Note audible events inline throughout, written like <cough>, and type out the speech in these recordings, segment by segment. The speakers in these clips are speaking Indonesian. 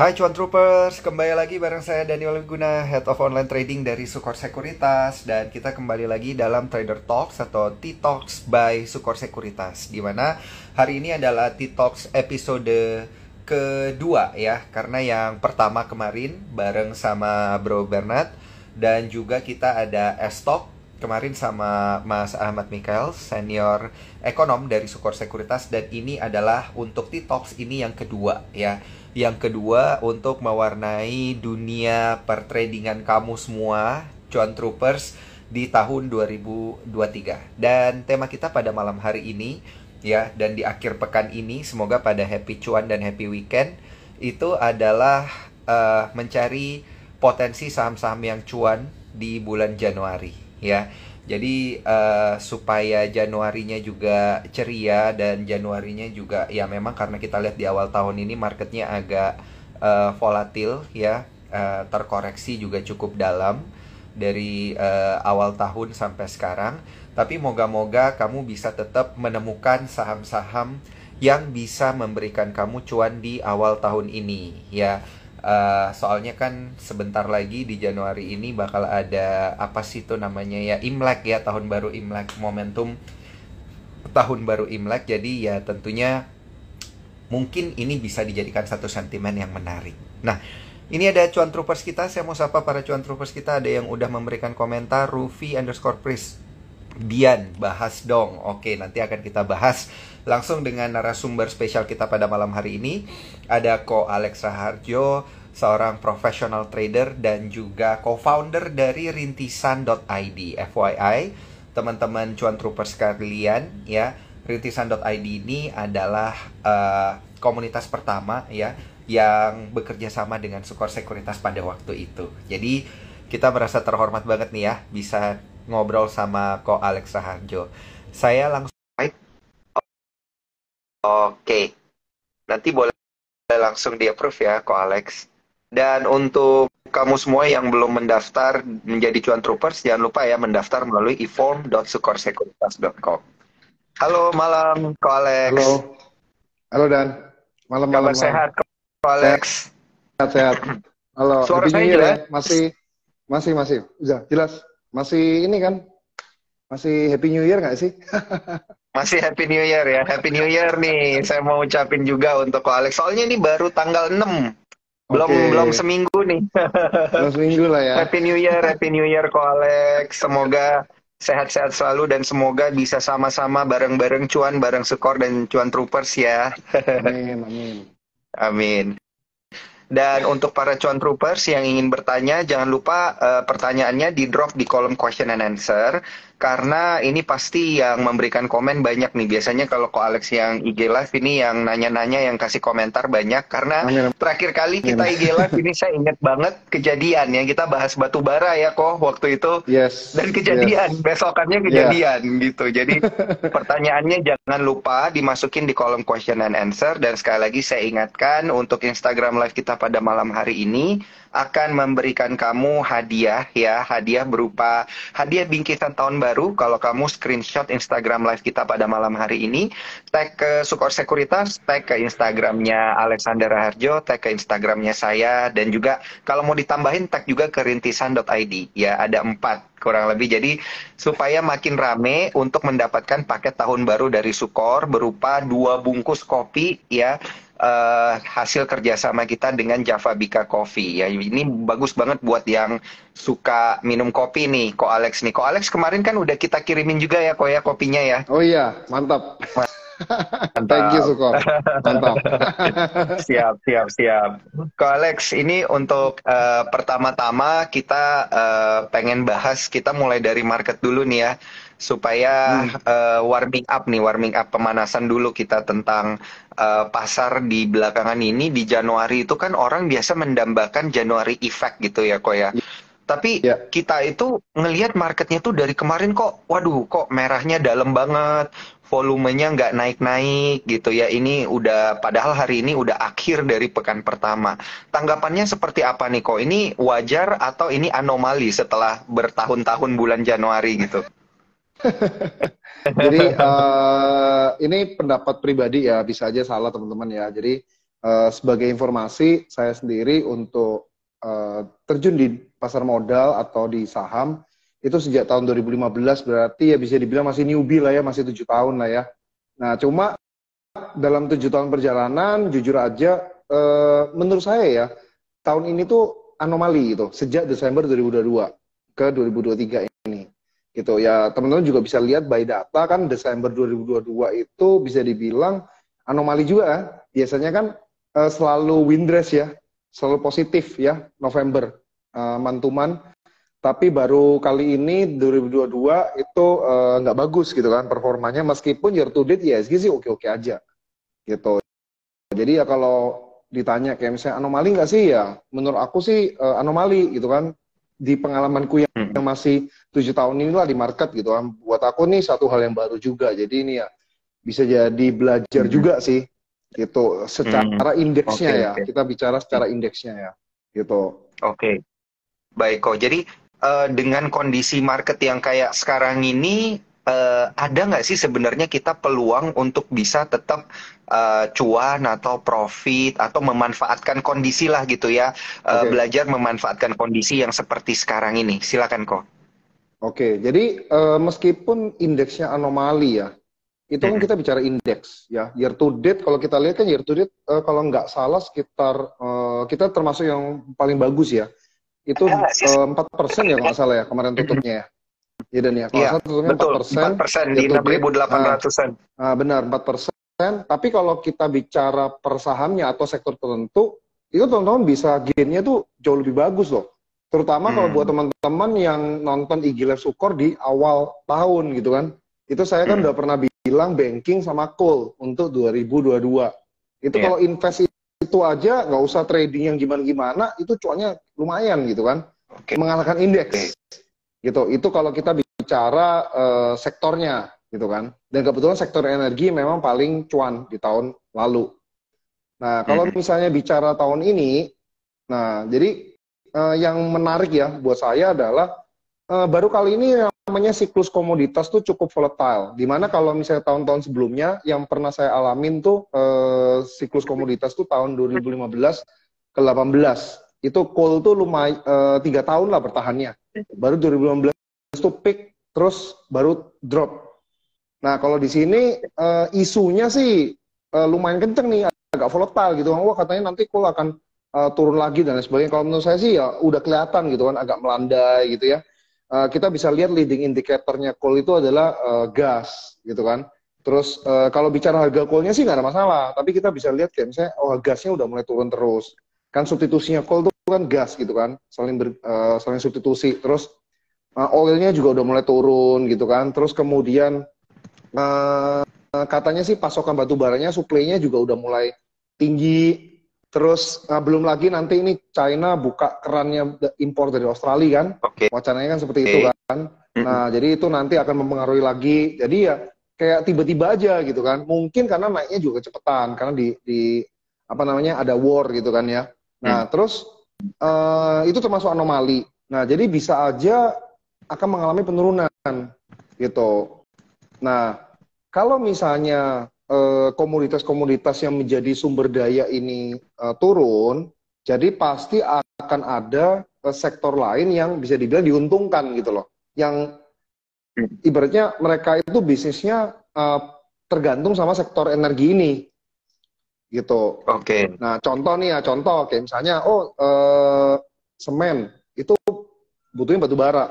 Hai Cuan Troopers, kembali lagi bareng saya Daniel Guna, Head of Online Trading dari Sukor Sekuritas. Dan kita kembali lagi dalam Trader Talks atau T-Talks by Sukor Sekuritas Di mana hari ini adalah T-Talks episode kedua ya. Karena yang pertama kemarin bareng sama Bro Bernard Dan juga kita ada S-Talk kemarin sama Mas Ahmad Mikael, senior ekonom dari Sukor Sekuritas Dan ini adalah untuk T-Talks ini yang kedua ya yang kedua untuk mewarnai dunia pertradingan kamu semua, cuan troopers di tahun 2023. Dan tema kita pada malam hari ini ya dan di akhir pekan ini semoga pada happy cuan dan happy weekend itu adalah uh, mencari potensi saham-saham yang cuan di bulan Januari ya. Jadi uh, supaya Januarinya juga ceria dan Januarinya juga ya memang karena kita lihat di awal tahun ini marketnya agak uh, volatil ya uh, terkoreksi juga cukup dalam dari uh, awal tahun sampai sekarang. Tapi moga-moga kamu bisa tetap menemukan saham-saham yang bisa memberikan kamu cuan di awal tahun ini ya Uh, soalnya kan sebentar lagi di Januari ini bakal ada apa sih itu namanya ya Imlek ya tahun baru Imlek momentum tahun baru Imlek. Jadi ya tentunya mungkin ini bisa dijadikan satu sentimen yang menarik. Nah ini ada cuan troopers kita. Saya mau sapa para cuan troopers kita. Ada yang udah memberikan komentar Rufi underscore Pris. Bian bahas dong. Oke nanti akan kita bahas langsung dengan narasumber spesial kita pada malam hari ini. Ada Ko Alex Raharjo, seorang professional trader dan juga co-founder dari rintisan.id. FYI, teman-teman cuan troopers sekalian ya, rintisan.id ini adalah uh, komunitas pertama ya yang bekerja sama dengan Sukor Sekuritas pada waktu itu. Jadi kita merasa terhormat banget nih ya bisa ngobrol sama Ko Alex Raharjo. Saya langsung Oke. Nanti boleh langsung di approve ya, Ko Alex. Dan untuk kamu semua yang belum mendaftar menjadi cuan troopers, jangan lupa ya mendaftar melalui eform.sukorsekuritas.com. Halo malam, Ko Alex. Halo. Halo Dan. Malam-malam. sehat, Ko Alex. Sehat-sehat. Halo. Suara saya jelas? ya? Masih, masih, masih. Udah, jelas. Masih ini kan? Masih Happy New Year nggak sih? <laughs> Masih Happy New Year ya. Happy New Year nih. Saya mau ucapin juga untuk Ko Alex. Soalnya ini baru tanggal 6. Belum okay. belum seminggu nih. <laughs> belum seminggu lah ya. Happy New Year, Happy New Year Ko Alex. Semoga sehat-sehat selalu dan semoga bisa sama-sama bareng-bareng cuan, bareng skor dan cuan troopers ya. Amin, amin. <laughs> Amin. Dan untuk para cuan troopers yang ingin bertanya, jangan lupa uh, pertanyaannya di drop di kolom question and answer karena ini pasti yang memberikan komen banyak nih. Biasanya kalau ko Alex yang IG live ini yang nanya-nanya yang kasih komentar banyak karena Amin. terakhir kali kita IG live ini saya ingat banget kejadian yang kita bahas batu bara ya kok waktu itu. Yes. Dan kejadian yes. besokannya kejadian yeah. gitu. Jadi <laughs> pertanyaannya jangan lupa dimasukin di kolom question and answer dan sekali lagi saya ingatkan untuk Instagram live kita pada malam hari ini akan memberikan kamu hadiah ya, hadiah berupa hadiah bingkisan tahun baru. Kalau kamu screenshot Instagram live kita pada malam hari ini, tag ke Sukor Sekuritas, tag ke Instagramnya Alexander Raharjo, tag ke Instagramnya saya, dan juga kalau mau ditambahin tag juga ke rintisan.id ya, ada empat kurang lebih. Jadi supaya makin rame untuk mendapatkan paket tahun baru dari Sukor berupa dua bungkus kopi ya uh, hasil kerjasama kita dengan Java Bika Coffee ya ini bagus banget buat yang suka minum kopi nih Ko Alex nih Ko Alex kemarin kan udah kita kirimin juga ya Ko ya kopinya ya oh iya mantap Mantap. Thank you. Mantap. <laughs> siap, siap, siap. Ko Alex, ini untuk uh, pertama-tama kita uh, pengen bahas kita mulai dari market dulu nih ya supaya hmm. uh, warming up nih, warming up pemanasan dulu kita tentang uh, pasar di belakangan ini di Januari itu kan orang biasa mendambakan Januari effect gitu ya kok ya. ya. Tapi ya. kita itu ngelihat marketnya tuh dari kemarin kok, waduh kok merahnya dalam banget, volumenya nggak naik-naik gitu ya. Ini udah, padahal hari ini udah akhir dari pekan pertama. Tanggapannya seperti apa nih kok? Ini wajar atau ini anomali setelah bertahun-tahun bulan Januari gitu? <laughs> Jadi uh, ini pendapat pribadi ya, bisa aja salah teman-teman ya. Jadi Uh, sebagai informasi, saya sendiri untuk uh, terjun di pasar modal atau di saham itu sejak tahun 2015 berarti ya bisa dibilang masih newbie lah ya, masih tujuh tahun lah ya. Nah, cuma dalam tujuh tahun perjalanan, jujur aja, uh, menurut saya ya, tahun ini tuh anomali gitu, sejak Desember 2022 ke 2023 ini. Gitu ya, teman-teman juga bisa lihat by data kan Desember 2022 itu bisa dibilang anomali juga. Biasanya kan uh, selalu windress ya, selalu positif ya November uh, mantuman. Tapi baru kali ini 2022 itu uh, nggak bagus gitu kan performanya meskipun year to date ya sih oke-oke aja gitu. Jadi ya kalau ditanya kayak misalnya anomali nggak sih ya menurut aku sih uh, anomali gitu kan di pengalamanku yang. Yang masih tujuh tahun inilah di market gitu kan buat aku nih satu hal yang baru juga jadi ini ya bisa jadi belajar hmm. juga sih gitu secara hmm. indeksnya okay, ya okay. kita bicara secara indeksnya ya gitu oke okay. baik kok jadi uh, dengan kondisi market yang kayak sekarang ini uh, ada nggak sih sebenarnya kita peluang untuk bisa tetap uh, cuan atau profit atau memanfaatkan kondisi lah gitu ya uh, okay. belajar memanfaatkan kondisi yang seperti sekarang ini? Silakan kok oke okay, jadi uh, meskipun indeksnya anomali ya itu kan kita bicara indeks ya. Year to date kalau kita lihat kan year to date uh, kalau nggak salah sekitar uh, kita termasuk yang paling bagus ya. Itu eh, empat uh, persen ya kalau nggak salah ya kemarin tutupnya ya ya dan ya kalau ya, tutupnya empat persen persen di enam ribu delapan ratusan uh, benar empat persen tapi kalau kita bicara per sahamnya atau sektor tertentu itu teman-teman bisa gainnya tuh jauh lebih bagus loh terutama hmm. kalau buat teman-teman yang nonton IG Live Sukor di awal tahun gitu kan itu saya kan hmm. udah pernah bilang banking sama coal untuk 2022. Itu yeah. kalau invest itu aja nggak usah trading yang gimana-gimana, itu cuannya lumayan gitu kan. Okay. Mengalahkan indeks. Okay. Gitu. Itu kalau kita bicara uh, sektornya gitu kan. Dan kebetulan sektor energi memang paling cuan di tahun lalu. Nah, kalau hmm. misalnya bicara tahun ini, nah jadi uh, yang menarik ya buat saya adalah uh, baru kali ini yang namanya siklus komoditas tuh cukup volatile. Di mana kalau misalnya tahun-tahun sebelumnya yang pernah saya alamin tuh uh, siklus komoditas tuh tahun 2015 ke 18 itu coal tuh lumayan uh, tiga tahun lah bertahannya. Baru 2015 tuh peak terus baru drop. Nah kalau di sini uh, isunya sih uh, lumayan kenceng nih agak volatile gitu. Wah katanya nanti coal akan uh, turun lagi dan sebagainya. Kalau menurut saya sih ya udah kelihatan gitu kan agak melandai gitu ya uh, kita bisa lihat leading indikatornya coal itu adalah uh, gas gitu kan. Terus uh, kalau bicara harga coalnya sih nggak ada masalah, tapi kita bisa lihat kayak misalnya oh gasnya udah mulai turun terus. Kan substitusinya coal itu kan gas gitu kan, saling ber, uh, saling substitusi. Terus uh, oilnya juga udah mulai turun gitu kan. Terus kemudian uh, katanya sih pasokan batu baranya suplainya juga udah mulai tinggi Terus uh, belum lagi nanti ini China buka kerannya impor dari Australia kan? Okay. Wacananya kan seperti okay. itu kan. Nah, jadi itu nanti akan mempengaruhi lagi. Jadi ya kayak tiba-tiba aja gitu kan. Mungkin karena naiknya juga kecepatan karena di di apa namanya ada war gitu kan ya. Nah, hmm. terus uh, itu termasuk anomali. Nah, jadi bisa aja akan mengalami penurunan gitu. Nah, kalau misalnya Eh, komoditas-komoditas yang menjadi sumber daya ini uh, turun, jadi pasti akan ada uh, sektor lain yang bisa dibilang diuntungkan gitu loh. Yang ibaratnya mereka itu bisnisnya uh, tergantung sama sektor energi ini gitu. Oke. Okay. Nah contoh nih ya contoh kayak misalnya oh uh, semen itu butuhnya batu bara.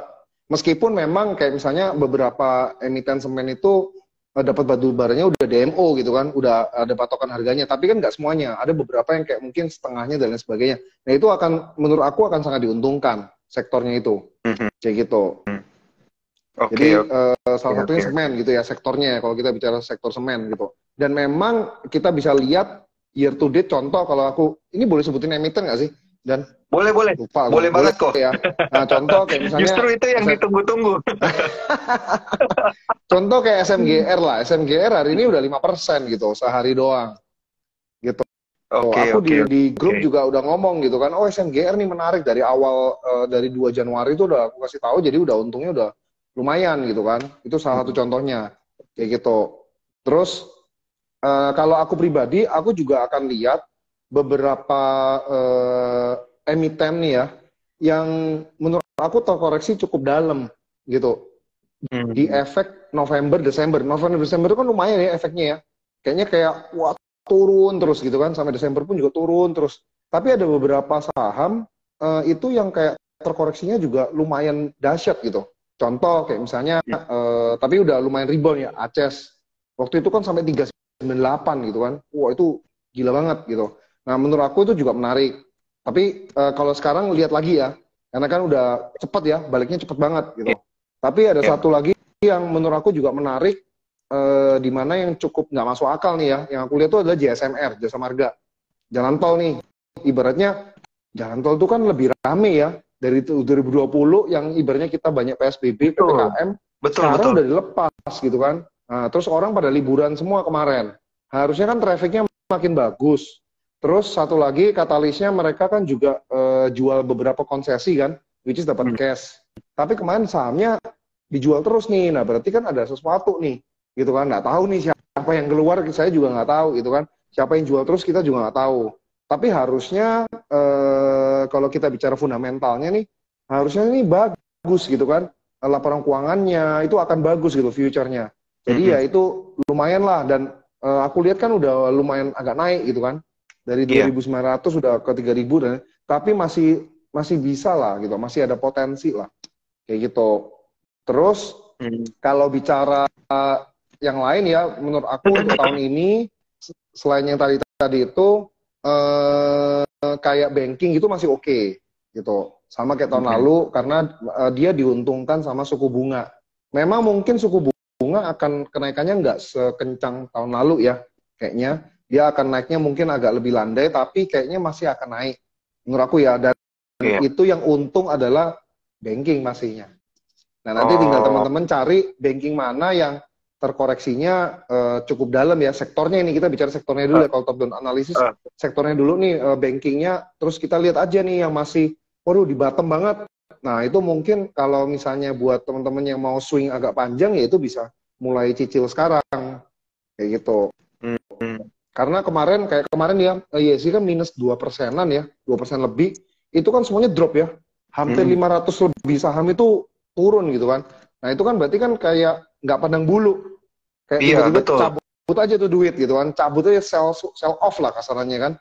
Meskipun memang kayak misalnya beberapa emiten semen itu Eh, dapat batu baranya udah DMO gitu kan, udah ada patokan harganya. Tapi kan nggak semuanya, ada beberapa yang kayak mungkin setengahnya dan lain sebagainya. Nah itu akan, menurut aku akan sangat diuntungkan sektornya itu, mm-hmm. kayak gitu. Mm. Okay, Jadi okay. Uh, salah okay, satunya okay. semen gitu ya sektornya kalau kita bicara sektor semen gitu. Dan memang kita bisa lihat year to date contoh kalau aku ini boleh sebutin emiten nggak sih? Dan boleh boleh. Lupa, boleh banget kok. Ya. Nah contoh kayak misalnya. Justru itu yang ditunggu-tunggu. <laughs> contoh kayak SMGR lah. SMGR hari ini udah lima persen gitu sehari doang. Gitu. Okay, oh, aku okay, di, di grup okay. juga udah ngomong gitu kan, oh SMGR nih menarik dari awal uh, dari 2 Januari itu udah aku kasih tahu, jadi udah untungnya udah lumayan gitu kan. Itu salah satu contohnya kayak gitu. Terus uh, kalau aku pribadi, aku juga akan lihat beberapa uh, emiten nih ya yang menurut aku terkoreksi cukup dalam gitu. Hmm. di efek November Desember. November Desember itu kan lumayan ya efeknya ya. Kayaknya kayak wah turun terus gitu kan sampai Desember pun juga turun terus. Tapi ada beberapa saham uh, itu yang kayak terkoreksinya juga lumayan dahsyat gitu. Contoh kayak misalnya ya. uh, tapi udah lumayan rebound ya Aces. Waktu itu kan sampai 398 gitu kan wah itu gila banget gitu nah menurut aku itu juga menarik tapi uh, kalau sekarang lihat lagi ya karena kan udah cepet ya baliknya cepet banget gitu ya. tapi ada ya. satu lagi yang menurut aku juga menarik uh, di mana yang cukup nggak masuk akal nih ya. Yang aku lihat itu adalah JSMR, Jasa Marga. Jalan tol nih, ibaratnya jalan tol itu kan lebih rame ya dari 2020 yang ibaratnya kita banyak PSBB, betul. PPKM, betul, sekarang betul. udah dilepas gitu kan. Nah, terus orang pada liburan semua kemarin. Harusnya kan trafficnya makin bagus. Terus satu lagi katalisnya mereka kan juga uh, jual beberapa konsesi kan, which is dapat hmm. cash. Tapi kemarin sahamnya dijual terus nih. Nah berarti kan ada sesuatu nih gitu kan nggak tahu nih siapa yang keluar saya juga nggak tahu gitu kan siapa yang jual terus kita juga nggak tahu tapi harusnya eh, kalau kita bicara fundamentalnya nih harusnya ini bagus gitu kan laporan keuangannya itu akan bagus gitu future-nya jadi mm -hmm. ya itu lumayan lah dan eh, aku lihat kan udah lumayan agak naik gitu kan dari yeah. 2.900 sudah ke 3.000 dan tapi masih masih bisa lah gitu masih ada potensi lah kayak gitu terus mm. kalau bicara yang lain ya menurut aku untuk tahun <clears throat> ini selain yang tadi tadi itu eh, kayak banking itu masih oke okay, gitu sama kayak tahun okay. lalu karena uh, dia diuntungkan sama suku bunga memang mungkin suku bunga akan kenaikannya nggak sekencang tahun lalu ya kayaknya. Dia akan naiknya mungkin agak lebih landai tapi kayaknya masih akan naik. Menurut aku ya dan yeah. itu yang untung adalah banking masihnya nah nanti oh. tinggal teman-teman cari banking mana yang terkoreksinya uh, cukup dalam ya. Sektornya ini kita bicara sektornya dulu uh, ya kalau top down analisis uh, sektornya dulu nih uh, bankingnya. Terus kita lihat aja nih yang masih waduh di bottom banget nah itu mungkin kalau misalnya buat teman-teman yang mau swing agak panjang ya itu bisa mulai cicil sekarang. Kayak gitu. Hmm. karena kemarin kayak kemarin ya ISG kan minus dua persenan ya dua persen lebih. Itu kan semuanya drop ya. Hampir hmm. 500 lebih saham itu turun gitu kan. Nah itu kan berarti kan kayak nggak pandang bulu. Kayak iya, tiba-tiba betul. cabut aja tuh duit gitu kan. Cabut aja sell sell off lah kasarannya kan.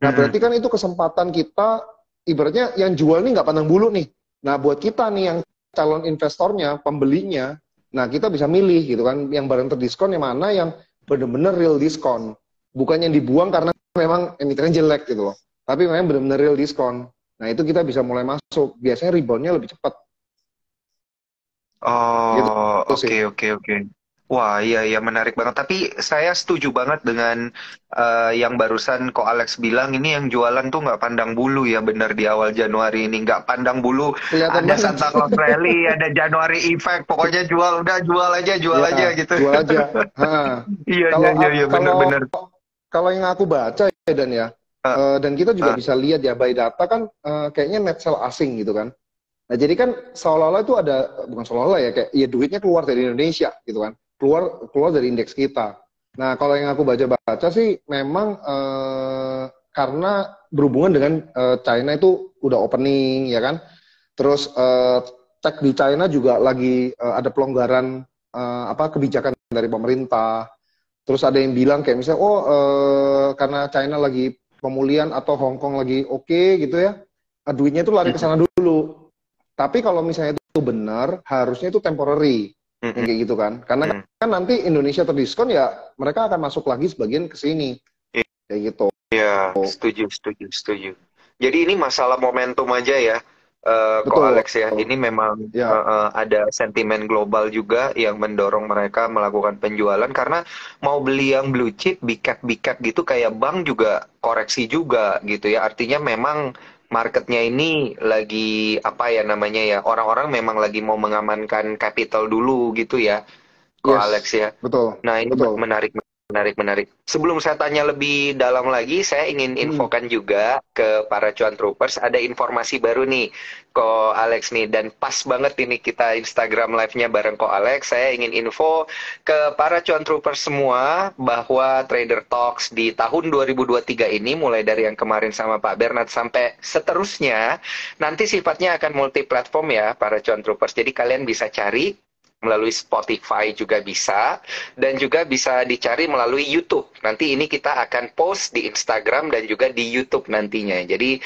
Nah hmm. berarti kan itu kesempatan kita ibaratnya yang jual nih nggak pandang bulu nih nah buat kita nih yang calon investornya pembelinya nah kita bisa milih gitu kan yang barang terdiskon yang mana yang benar-benar real diskon. Bukan yang dibuang karena memang emitennya jelek gitu loh tapi memang benar-benar real diskon. Nah itu kita bisa mulai masuk. Biasanya reboundnya lebih cepat. Gitu Oh, oke oke oke. Wah, iya iya menarik banget. Tapi saya setuju banget dengan uh, yang barusan kok Alex bilang ini yang jualan tuh nggak pandang bulu ya benar di awal Januari ini nggak pandang bulu. Kelihatan ada banget. Santa Claus Rally, ada Januari Effect, pokoknya jual udah jual aja jual ya, aja gitu. Jual aja. <laughs> iya iya iya iya benar-benar. Kalau yang aku baca ya Dan ya, uh, uh, dan kita juga uh. bisa lihat ya by data kan uh, kayaknya net sell asing gitu kan. Nah jadi kan seolah-olah itu ada bukan seolah-olah ya kayak ya duitnya keluar dari Indonesia gitu kan, keluar keluar dari indeks kita. Nah kalau yang aku baca-baca sih memang eh, karena berhubungan dengan eh, China itu udah opening ya kan, terus eh, tech di China juga lagi eh, ada pelonggaran eh, apa kebijakan dari pemerintah. Terus ada yang bilang kayak misalnya oh eh, karena China lagi pemulihan atau Hong Kong lagi oke okay, gitu ya, duitnya itu lari ke sana dulu tapi kalau misalnya itu benar, harusnya itu temporary. Mm -hmm. kayak gitu kan. Karena mm -hmm. kan nanti Indonesia terdiskon ya mereka akan masuk lagi sebagian ke sini. Yeah. Kayak gitu. Iya, yeah, setuju, setuju, setuju. Jadi ini masalah momentum aja ya. Uh, Betul. Alex ya, ini memang ya. uh, uh, ada sentimen global juga yang mendorong mereka melakukan penjualan karena mau beli yang blue chip, bikat bikat gitu kayak bank juga koreksi juga gitu ya. Artinya memang marketnya ini lagi apa ya namanya ya orang-orang memang lagi mau mengamankan capital dulu gitu ya, yes, Alex ya. Betul. Nah ini betul. menarik Menarik, menarik. Sebelum saya tanya lebih dalam lagi, saya ingin Hmm. infokan juga ke para cuan troopers, ada informasi baru nih, Ko Alex nih, dan pas banget ini kita Instagram live-nya bareng Ko Alex. Saya ingin info ke para cuan troopers semua bahwa Trader Talks di tahun 2023 ini, mulai dari yang kemarin sama Pak Bernard sampai seterusnya, nanti sifatnya akan multi platform ya, para cuan troopers. Jadi kalian bisa cari melalui Spotify juga bisa dan juga bisa dicari melalui YouTube. Nanti ini kita akan post di Instagram dan juga di YouTube nantinya. Jadi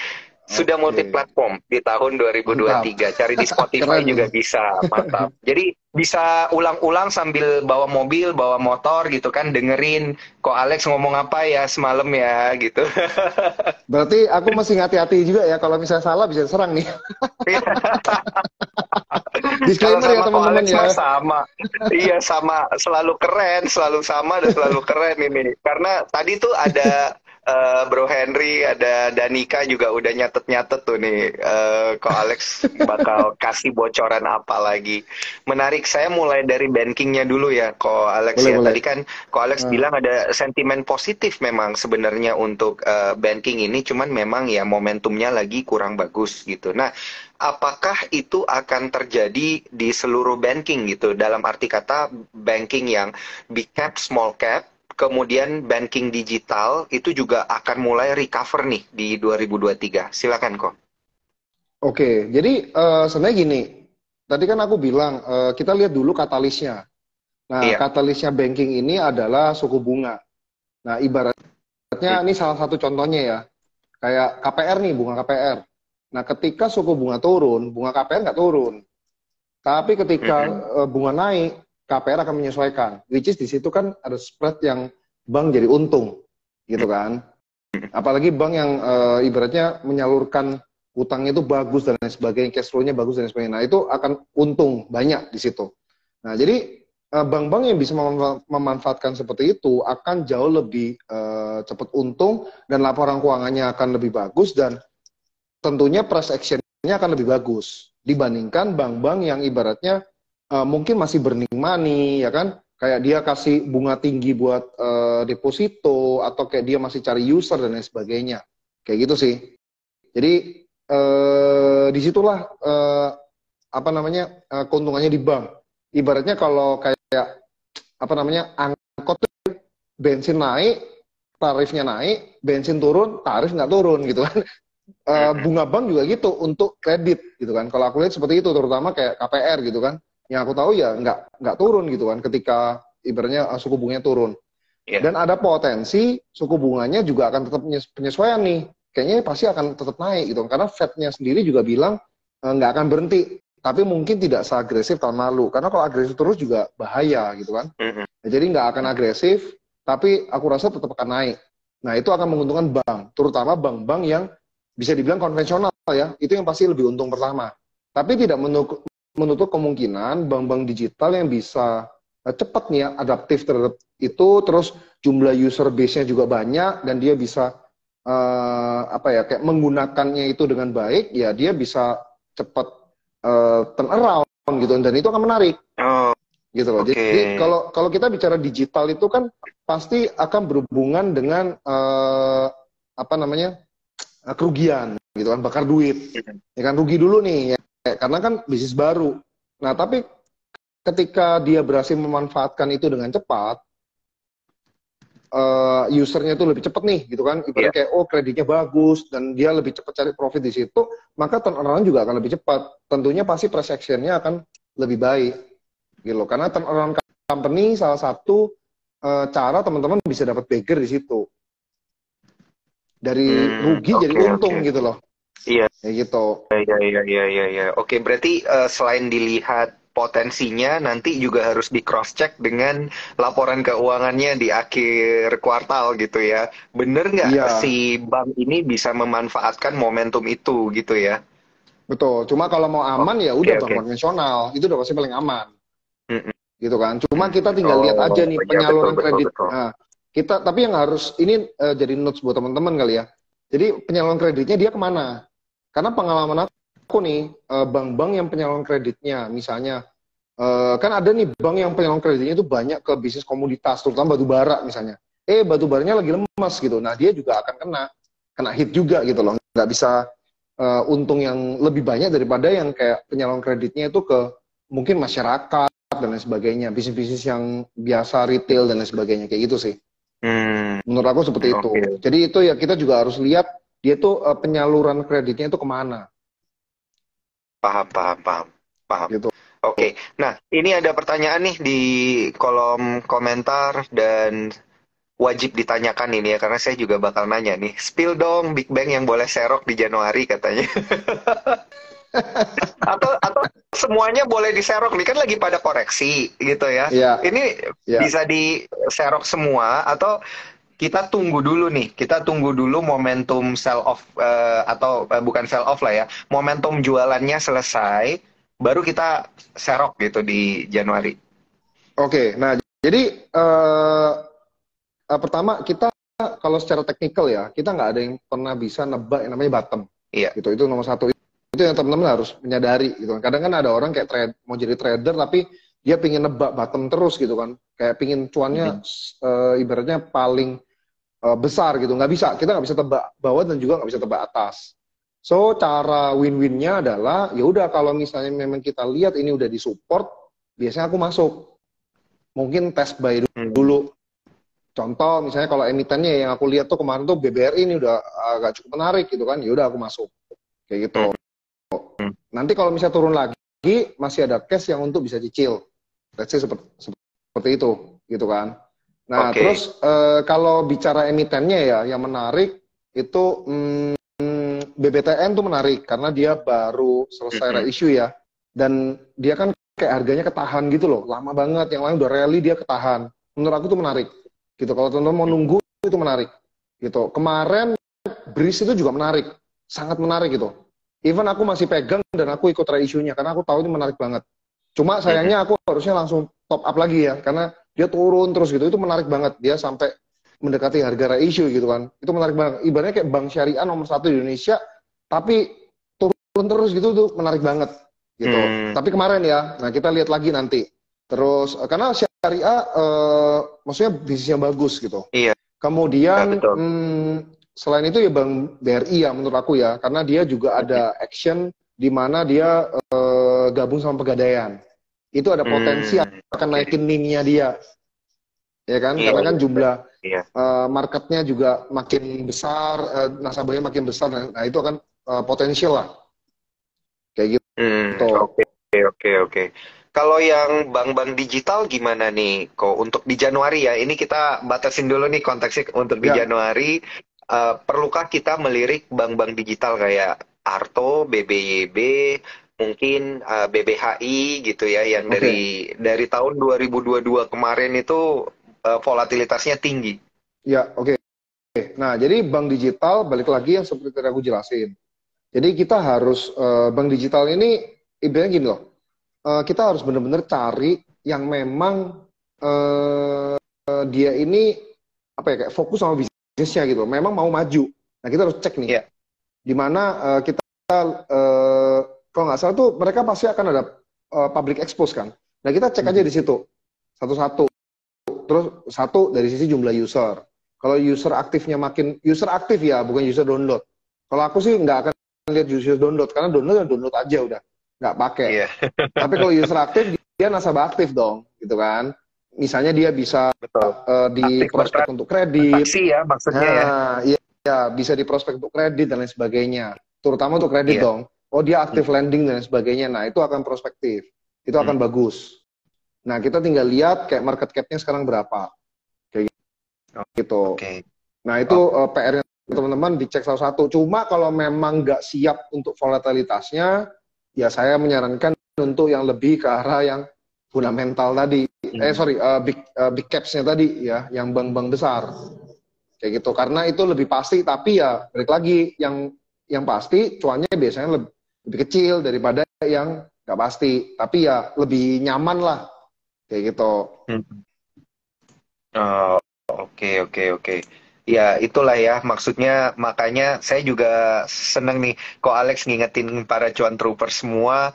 sudah Oke. multi platform di tahun 2023. Cari di Spotify Keren. juga bisa. Mantap. <laughs> Jadi bisa ulang-ulang sambil bawa mobil, bawa motor gitu kan dengerin kok Alex ngomong apa ya semalam ya gitu. <laughs> Berarti aku masih hati-hati juga ya kalau misalnya salah bisa serang nih. <laughs> Disclaimer ya teman-teman ya. sama. iya sama, selalu keren, selalu sama dan selalu keren ini. Karena tadi tuh ada eh, Bro Henry, ada Danika juga udah nyatet-nyatet tuh nih. eh, Ko Alex bakal <laughs> kasih bocoran apa lagi. Menarik, saya mulai dari bankingnya dulu ya, Ko Alex Boleh, ya. boleh. Tadi kan Ko Alex Hmm. bilang ada sentimen positif memang sebenarnya untuk eh, banking ini, cuman memang ya momentumnya lagi kurang bagus gitu. Nah, apakah itu akan terjadi di seluruh banking gitu dalam arti kata banking yang big cap, small cap, kemudian banking digital itu juga akan mulai recover nih di 2023. Silakan kok. Oke, jadi eh, sebenarnya gini. Tadi kan aku bilang eh, kita lihat dulu katalisnya. Nah, Iya. katalisnya banking ini adalah suku bunga. Nah, ibaratnya ini salah satu contohnya ya. Kayak KPR nih, bunga KPR. Nah, ketika suku bunga turun, bunga KPR nggak turun. Tapi ketika eh, bunga naik, KPR akan menyesuaikan. Which is di situ kan ada spread yang bank jadi untung, gitu kan. Apalagi bank yang eh, ibaratnya menyalurkan utangnya itu bagus dan lain sebagainya, cash flow-nya bagus dan lain sebagainya. Nah, itu akan untung banyak di situ. Nah, jadi eh, bank-bank yang bisa memanfa- memanfaatkan seperti itu akan jauh lebih eh, cepat untung dan laporan keuangannya akan lebih bagus dan tentunya price action-nya akan lebih bagus dibandingkan bank-bank yang ibaratnya eh, mungkin masih burning money, ya kan? Kayak dia kasih bunga tinggi buat eh, deposito atau kayak dia masih cari user dan lain sebagainya. Kayak gitu sih. Jadi eh, di situlah eh, apa namanya eh, keuntungannya di bank. Ibaratnya kalau kayak apa namanya angkot bensin naik, tarifnya naik, bensin turun, tarif nggak turun gitu kan. Eh, bunga bank juga gitu untuk kredit gitu kan. Kalau aku lihat seperti itu, terutama kayak KPR gitu kan. Yang aku tahu ya nggak nggak turun gitu kan ketika ibaratnya eh, suku bunganya turun. Iya. Dan ada potensi suku bunganya juga akan tetap penyes- penyesuaian nih. Kayaknya pasti akan tetap naik gitu. Karena Fed-nya sendiri juga bilang eh, nggak akan berhenti. Tapi mungkin tidak seagresif tahun lalu. Karena kalau agresif terus juga bahaya gitu kan. Mhm. Nah, Jadi nggak akan agresif, tapi aku rasa tetap akan naik. Nah itu akan menguntungkan bank, terutama bank-bank yang bisa dibilang konvensional ya. Itu yang pasti lebih untung pertama. Tapi tidak menutup, kemungkinan bank-bank digital yang bisa eh, cepat nih ya, adaptif terhadap itu, terus jumlah user base-nya juga banyak dan dia bisa eh, apa ya kayak menggunakannya itu dengan baik, ya dia bisa cepat eh, turn around gitu dan itu akan menarik Oh, gitu loh. Oke. Jadi kalau kalau kita bicara digital itu kan pasti akan berhubungan dengan eh, apa namanya kerugian gitu kan, bakar duit. Ya kan rugi dulu nih, ya. Karena kan bisnis baru. Nah tapi ketika dia berhasil memanfaatkan itu dengan cepat, eh, usernya itu lebih cepat nih gitu kan. Ibaratnya kayak oh kreditnya bagus dan dia lebih cepat cari profit di situ, maka turnaround juga akan lebih cepat. Tentunya pasti price action-nya akan lebih baik gitu loh. Karena turnaround company salah satu eh, cara teman-teman bisa dapat bagger di situ. Dari Hmm, rugi jadi oke, untung oke. gitu loh. Iya. Kayak gitu. Iya, iya, iya, iya, iya. Oke, berarti eh, selain dilihat potensinya, nanti juga harus di cross check dengan laporan keuangannya di akhir kuartal gitu ya. Bener nggak Iya. si bank ini bisa memanfaatkan momentum itu gitu ya? Betul. Cuma kalau mau aman ya udah oke, bank oke. konvensional. Itu udah pasti paling aman. Mm-mm. Gitu kan. Cuma kita tinggal lihat Oh, aja nih iya, penyaluran betul, betul, kredit. betul. Nah, kita tapi yang harus ini eh, jadi notes buat teman-teman kali ya. Jadi penyaluran kreditnya dia ke mana? Karena pengalaman aku nih eh, bank-bank yang penyaluran kreditnya, misalnya eh, kan ada nih bank yang penyaluran kreditnya itu banyak ke bisnis komoditas, terutama batu bara misalnya. eh batu baranya lagi lemas gitu. Nah dia juga akan kena kena hit juga gitu loh. Nggak bisa uh, untung yang lebih banyak daripada yang kayak penyalon kreditnya itu ke mungkin masyarakat dan lain sebagainya, bisnis-bisnis yang biasa retail dan lain sebagainya kayak gitu sih. Hmm. Menurut aku seperti okay. itu. Jadi itu ya kita juga harus lihat dia tuh uh, penyaluran kreditnya itu ke mana. Paham, paham, paham, paham. Gitu. Oke, okay. nah ini ada pertanyaan nih di kolom komentar dan wajib ditanyakan ini ya karena saya juga bakal nanya nih. Spill dong Big Bang yang boleh serok di Januari katanya. <laughs> atau atau semuanya boleh diserok nih kan lagi pada koreksi gitu ya. Yeah. Ini yeah. bisa diserok semua atau kita tunggu dulu nih, kita tunggu dulu momentum sell off uh, atau uh, bukan sell off lah ya, momentum jualannya selesai, baru kita serok gitu di Januari. Oke, okay, nah jadi uh, uh, pertama kita kalau secara teknikal ya kita nggak ada yang pernah bisa nebak yang namanya bottom. Iya. Gitu itu nomor satu itu yang teman-teman harus menyadari gitu kan. Kadang kan ada orang kayak trade mau jadi trader tapi dia pingin nebak bottom terus gitu kan. Kayak pingin cuannya hmm. uh, ibaratnya paling uh, besar gitu. Nggak bisa. Kita nggak bisa tebak bawah dan juga nggak bisa tebak atas. So cara win-winnya adalah ya udah kalau misalnya memang kita lihat ini udah disupport, biasanya aku masuk. Mungkin test buy dulu. Hmm Contoh misalnya kalau emitennya yang aku lihat tuh kemarin tuh BBRI ini udah agak cukup menarik gitu kan, ya udah aku masuk kayak gitu. Hmm. Nanti kalau misalnya turun lagi masih ada cash yang untuk bisa cicil. Let's say seperti, seperti itu gitu kan. Nah okay. terus uh, kalau bicara emitennya ya yang menarik itu hmm, BBTN tuh menarik karena dia baru selesai mm -hmm. reissue ya. Dan dia kan kayak harganya ketahan gitu loh lama banget. Yang lain udah rally dia ketahan. Menurut aku tuh menarik gitu. Kalau teman-teman mau nunggu itu menarik gitu. Kemarin bris itu juga menarik sangat menarik gitu. Even aku masih pegang dan aku ikut reissue-nya karena aku tahu ini menarik banget cuma sayangnya aku harusnya langsung top up lagi ya karena dia turun terus gitu. Itu menarik banget dia sampai mendekati harga reissue gitu kan. Itu menarik banget. Ibaratnya kayak bank syariah nomor satu di Indonesia tapi turun terus gitu tuh menarik banget gitu. Hmm. tapi kemarin ya nah kita lihat lagi nanti. Terus karena syariah uh, maksudnya bisnisnya bagus gitu. Iya. Kemudian ya, hmm, selain itu ya Bang BRI ya menurut aku ya. Karena dia juga ada action di mana dia uh, gabung sama pegadaian. Itu ada potensi hmm. akan naikin NIM-nya dia. Ya kan? Iya, Karena kan jumlah iya. uh, marketnya juga makin besar, uh, nasabahnya makin besar. Nah, itu akan uh, potensial lah. Kayak gitu. Hmm, oke, oke, oke. Kalau yang bank-bank digital gimana nih kok untuk di Januari ya? Ini kita batasin dulu nih konteksnya untuk di ya. Januari. Uh, perlukah kita melirik bank-bank digital kayak Arto, BBYB, mungkin uh, eh, BBHI gitu ya yang okay. dari dari tahun 2022 kemarin itu uh, volatilitasnya tinggi. Ya, oke. Okay. Nah, jadi bank digital balik lagi yang seperti tadi aku jelasin. Jadi kita harus uh, bank digital ini ibaratnya gini loh uh, kita harus benar-benar cari yang memang uh, dia ini apa ya kayak fokus sama bisnisnya gitu. Memang mau maju. Nah kita harus cek nih. Yeah. Di mana uh, kita uh, kalau nggak salah tuh mereka pasti akan ada uh, public expose kan. Nah kita cek aja hmm. di situ satu-satu. Terus satu dari sisi jumlah user. Kalau user aktifnya makin user aktif ya, bukan user download. Kalau aku sih nggak akan lihat user download karena download dan download aja udah nggak pakai. Yeah. <laughs> Tapi kalau user aktif dia nasabah aktif dong, gitu kan. Misalnya dia bisa Uh, di prospek untuk kredit. ya maksudnya ya. nah, ya. Iya, bisa di prospek untuk kredit dan lain sebagainya. Terutama untuk kredit yeah. dong. Oh dia aktif hmm. lending dan lain sebagainya. Nah itu akan prospektif. Itu akan hmm. bagus. Nah kita tinggal lihat kayak market cap-nya sekarang berapa. Kayak gitu. Okay. Nah itu oh. uh, PR-nya teman-teman dicek salah satu. Cuma kalau memang nggak siap untuk volatilitasnya, ya saya menyarankan untuk yang lebih ke arah yang fundamental tadi. Hmm. Eh sorry, uh, big uh, big capsnya tadi ya, yang bank-bank besar. Kayak gitu. Karena itu lebih pasti, tapi ya balik lagi yang yang pasti cuannya biasanya lebih, lebih kecil daripada yang nggak pasti. Tapi ya lebih nyaman lah. Kayak gitu. Hmm. Oh, oke oke oke. Ya itulah ya maksudnya makanya saya juga seneng nih kok Alex ngingetin para cuan trooper semua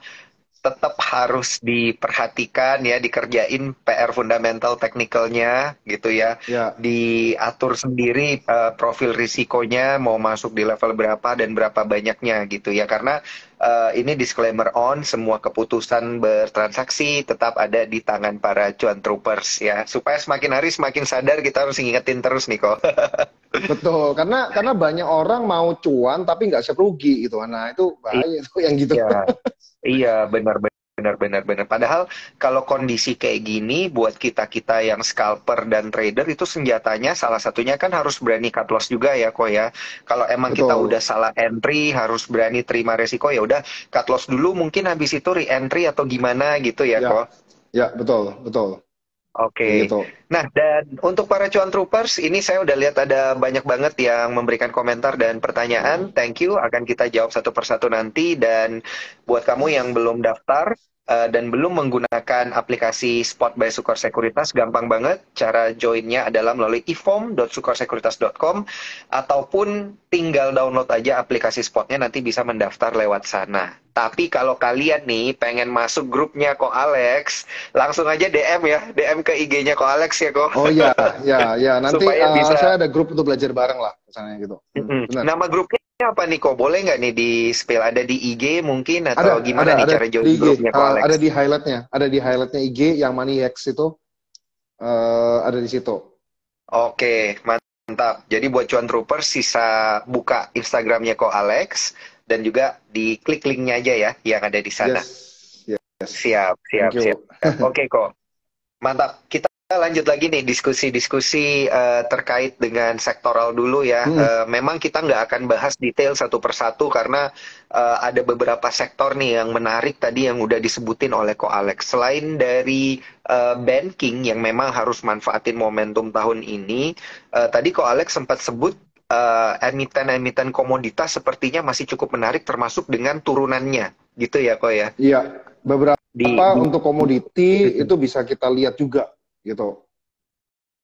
tetap harus diperhatikan ya, dikerjain PR fundamental teknikalnya gitu ya. Ya. Diatur sendiri uh, profil risikonya mau masuk di level berapa dan berapa banyaknya gitu ya. Karena uh, ini disclaimer on, semua keputusan bertransaksi tetap ada di tangan para cuan troopers ya. Supaya semakin hari semakin sadar kita harus ingetin terus nih kok. <laughs> Betul, karena karena banyak orang mau cuan tapi nggak siap rugi gitu. Nah itu bahaya itu yang gitu. Iya, iya benar benar benar benar. Padahal kalau kondisi kayak gini buat kita kita yang scalper dan trader itu senjatanya salah satunya kan harus berani cut loss juga ya kok ya. Kalau emang Betul. kita udah salah entry harus berani terima resiko ya udah cut loss dulu mungkin habis itu re entry atau gimana gitu ya, ya. kok. Ya betul betul. Oke. Okay. Gitu. Nah, dan untuk para cuan troopers, ini saya udah lihat ada banyak banget yang memberikan komentar dan pertanyaan. Thank you, akan kita jawab satu persatu nanti. Dan buat kamu yang belum daftar, uh, dan belum menggunakan aplikasi Spot by Sukor Sekuritas, gampang banget. Cara joinnya adalah melalui ifom.sukorsekuritas.com ataupun tinggal download aja aplikasi Spotnya nanti bisa mendaftar lewat sana. Tapi kalau kalian nih pengen masuk grupnya Ko Alex, langsung aja DM ya, DM ke IG-nya Ko Alex ya Ko. Oh iya, <laughs> ya, ya. Nanti uh, bisa... saya ada grup untuk belajar bareng lah, misalnya gitu. Mm -hmm. Nama grupnya apa nih kok boleh nggak nih di spill ada di IG mungkin atau ada, gimana ada, nih ada cara join grupnya uh, Alex? Ada di highlightnya, ada di highlightnya IG yang Money X itu uh, ada di situ. Oke, mantap. Jadi buat cuan trooper sisa buka Instagramnya kok Alex dan juga di klik linknya aja ya yang ada di sana. Yes. yes. Siap, siap, siap. Oke kok. Mantap. Kita lanjut lagi nih diskusi-diskusi uh, terkait dengan sektoral dulu ya. Hmm. Uh, memang kita nggak akan bahas detail satu persatu karena uh, ada beberapa sektor nih yang menarik tadi yang udah disebutin oleh Ko Alex. Selain dari uh, banking yang memang harus manfaatin momentum tahun ini, uh, tadi Ko Alex sempat sebut uh, emiten-emiten komoditas sepertinya masih cukup menarik termasuk dengan turunannya, gitu ya Ko ya? Iya, beberapa di, untuk komoditi <laughs> itu bisa kita lihat juga gitu.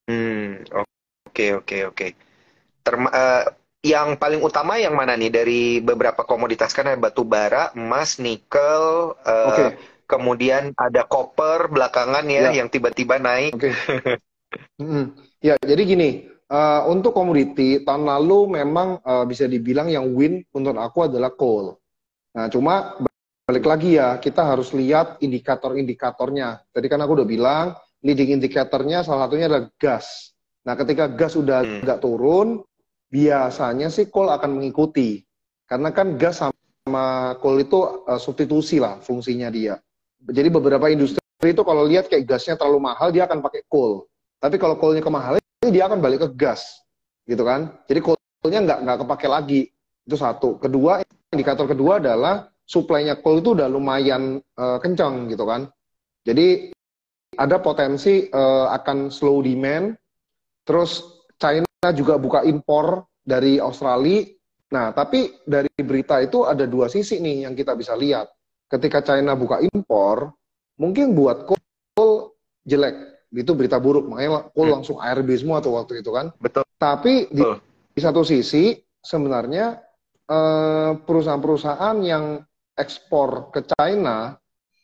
Hmm, oke oke oke. Terma uh, yang paling utama yang mana nih dari beberapa komoditas kan ada batu bara, emas, nikel, uh, eh, okay. kemudian ada koper belakangan ya, ya. yang tiba-tiba naik. Oke. <laughs> Okay. hmm. Ya, jadi gini, uh, untuk komoditi tahun lalu memang uh, bisa dibilang yang win untuk aku adalah coal. Nah, cuma balik lagi ya, kita harus lihat indikator-indikatornya. Tadi kan aku udah bilang leading indicatornya salah satunya adalah gas. Nah, ketika gas sudah hmm. turun, biasanya sih coal akan mengikuti. Karena kan gas sama coal itu uh, substitusi lah fungsinya dia. Jadi beberapa industri itu kalau lihat kayak gasnya terlalu mahal, dia akan pakai coal. Tapi kalau coalnya kemahalan, dia akan balik ke gas. Gitu kan? Jadi coalnya nggak nggak kepake lagi. Itu satu. Kedua, indikator kedua adalah supply-nya coal itu udah lumayan uh, kencang gitu kan. Jadi ada potensi uh, akan slow demand. Terus China juga buka impor dari Australia. Nah, tapi dari berita itu ada dua sisi nih yang kita bisa lihat. Ketika China buka impor, mungkin buat coal jelek. Itu berita buruk. Makanya coal hmm. langsung ARB semua tuh waktu itu kan. Betul. Tapi di, di satu sisi sebenarnya eh, perusahaan-perusahaan yang ekspor ke China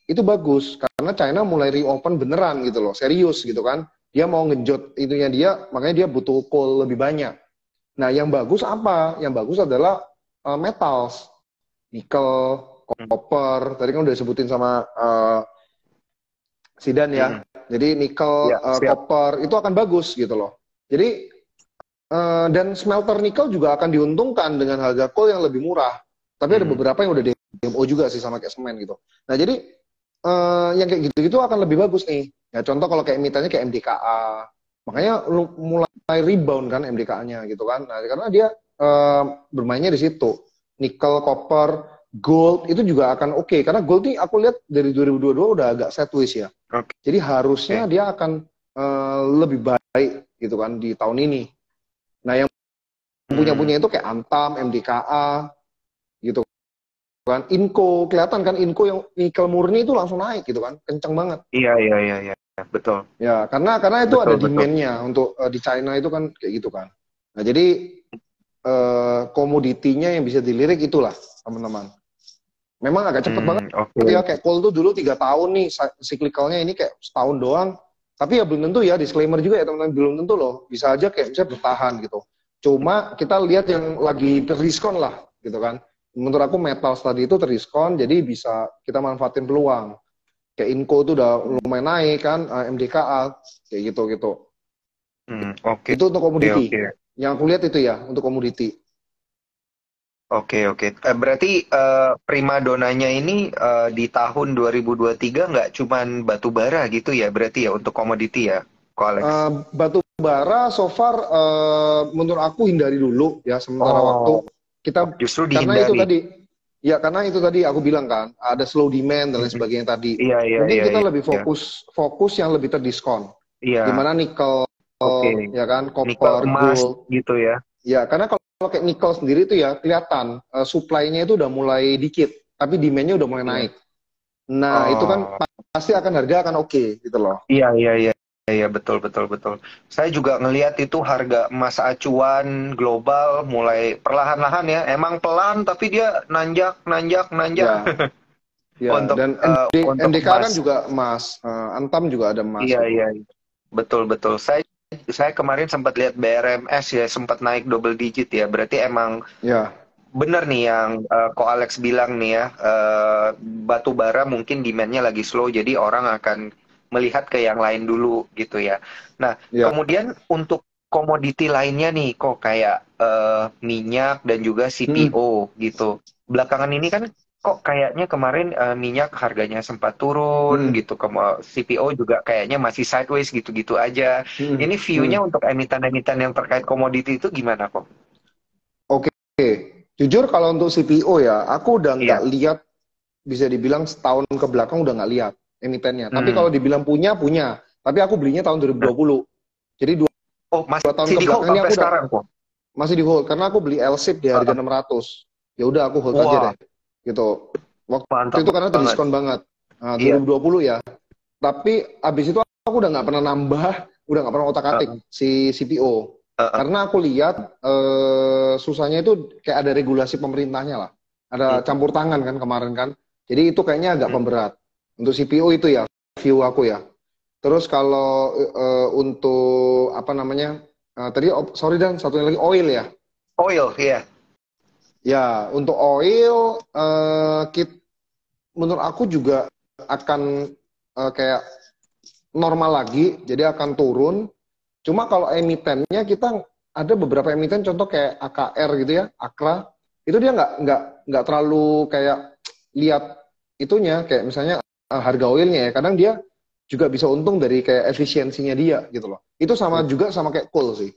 itu bagus karena China mulai reopen beneran gitu loh, serius gitu kan. Dia mau ngejot itunya dia, makanya dia butuh coal lebih banyak. Nah, yang bagus apa? Yang bagus adalah uh, metals, nikel, copper. Tadi kan udah disebutin sama uh, Sidan ya. Hmm. Jadi nikel, ya, uh, copper itu akan bagus gitu loh. Jadi uh, dan smelter nikel juga akan diuntungkan dengan harga coal yang lebih murah. Tapi hmm. ada beberapa yang udah DMO juga sih sama kayak semen gitu. Nah jadi uh, yang kayak gitu-gitu akan lebih bagus nih. Ya contoh kalau kayak misalnya kayak MDKA, makanya lu mulai rebound kan MDKA-nya gitu kan. Nah, karena dia uh, bermainnya di situ. Nickel, copper, gold itu juga akan oke okay. karena gold ini aku lihat dari 2022 udah agak sideways ya. Okay. Jadi harusnya okay. dia akan uh, lebih baik gitu kan di tahun ini. Nah, yang punya-punya hmm. itu kayak Antam, MDKA kan? Inco kelihatan kan? Inco yang nikel murni itu langsung naik gitu kan? Kencang banget. Iya iya iya iya. Betul. Ya karena karena itu betul, ada demandnya untuk uh, di China itu kan kayak gitu kan. Nah jadi uh, komoditinya yang bisa dilirik itulah teman-teman. Memang agak cepet Hmm, banget. oke. ya kayak call tuh dulu tiga tahun nih siklikalnya ini kayak setahun doang. Tapi ya belum tentu ya disclaimer juga ya teman-teman. Belum tentu loh. Bisa aja kayak bisa bertahan gitu. Cuma kita lihat yang lagi terdiskon lah gitu kan. Menurut aku metal tadi itu terdiskon jadi bisa kita manfaatin peluang. Kayak Inco tuh udah lumayan naik kan, eh, MDKA kayak gitu gitu. Hmm, oke. Itu untuk komoditi. Oke, oke. Yang aku lihat itu ya untuk komoditi. Oke, oke. Eh, berarti eh, primadonanya ini eh, di tahun 2023 nggak cuman batu bara gitu ya, berarti ya untuk komoditi ya, Ko Alex? Eh, batu bara so far eh, menurut aku hindari dulu ya sementara Oh. waktu kita Justru karena itu dihindari. tadi ya karena itu tadi aku bilang kan ada slow demand dan lain sebagainya tadi. Iya, iya, Mungkin iya, kita iya, lebih fokus fokus yang lebih terdiskon. Iya. Di mana nikel Oke. ya kan, copper, emas gold. gitu ya. Ya, karena kalau kalau kayak nikel sendiri itu ya kelihatan eh, supply-nya itu udah mulai dikit, tapi demand-nya udah mulai Iya. naik. Nah, itu kan Oh. pa- pasti akan harga akan oke gitu loh. Iya, iya, iya. Iya, betul, betul, betul. Saya juga ngelihat itu harga emas acuan global mulai perlahan-lahan ya. Emang pelan, tapi dia nanjak, nanjak, nanjak. Ya. <laughs> Ya, Untuk, dan eh, ND untuk NDK kan emas. juga emas, Eh, Antam juga ada emas. Iya, iya, iya. betul, betul. Saya saya kemarin sempat lihat BRMS ya, sempat naik double digit ya. Berarti emang Ya, bener nih yang eh, Ko Alex bilang nih ya, eh, batu bara mungkin demand-nya lagi slow, jadi orang akan melihat ke yang lain dulu gitu ya. Nah, Ya. kemudian untuk komoditi lainnya nih, kok kayak eh, minyak dan juga CPO gitu. Belakangan ini kan kok kayaknya kemarin eh, minyak harganya sempat turun Hmm. gitu, Kemo- CPO juga kayaknya masih sideways gitu-gitu aja. Hmm. Ini view-nya untuk emiten-emiten yang terkait komoditi itu gimana kok? Oke, jujur kalau untuk CPO ya, aku udah nggak Iya. lihat, bisa dibilang setahun ke belakang udah nggak lihat emitennya. Tapi Hmm. kalau dibilang punya, punya. Tapi aku belinya tahun 2020. Jadi dua, Oh, masih dua tahun ke belakang ini aku udah sekarang kok. masih di hold karena aku beli LSIP di harga Ah. 600. Ya udah aku hold aja Wah. deh. Gitu. Waktu Mantap itu karena terdiskon banget. Nah, Iya. 2020 ya. Tapi abis itu aku udah nggak pernah nambah, udah nggak pernah otak atik si CPO. Uh-uh. Karena aku lihat eh, susahnya itu kayak ada regulasi pemerintahnya lah. Ada Hmm. campur tangan kan kemarin kan. Jadi itu kayaknya agak Hmm. pemberat. Untuk CPO itu ya, view aku ya. Terus kalau eh, untuk apa namanya? eh, tadi sorry dan satunya lagi oil ya. Oil, iya. Ya, untuk oil, eh, kit, menurut aku juga akan eh, kayak normal lagi, jadi akan turun. Cuma kalau emitennya kita ada beberapa emiten, contoh kayak AKR gitu ya, Akra, itu dia nggak nggak nggak terlalu kayak lihat itunya, kayak misalnya eh, harga oilnya ya. Kadang dia juga bisa untung dari kayak efisiensinya dia gitu loh. Itu sama juga sama kayak coal sih.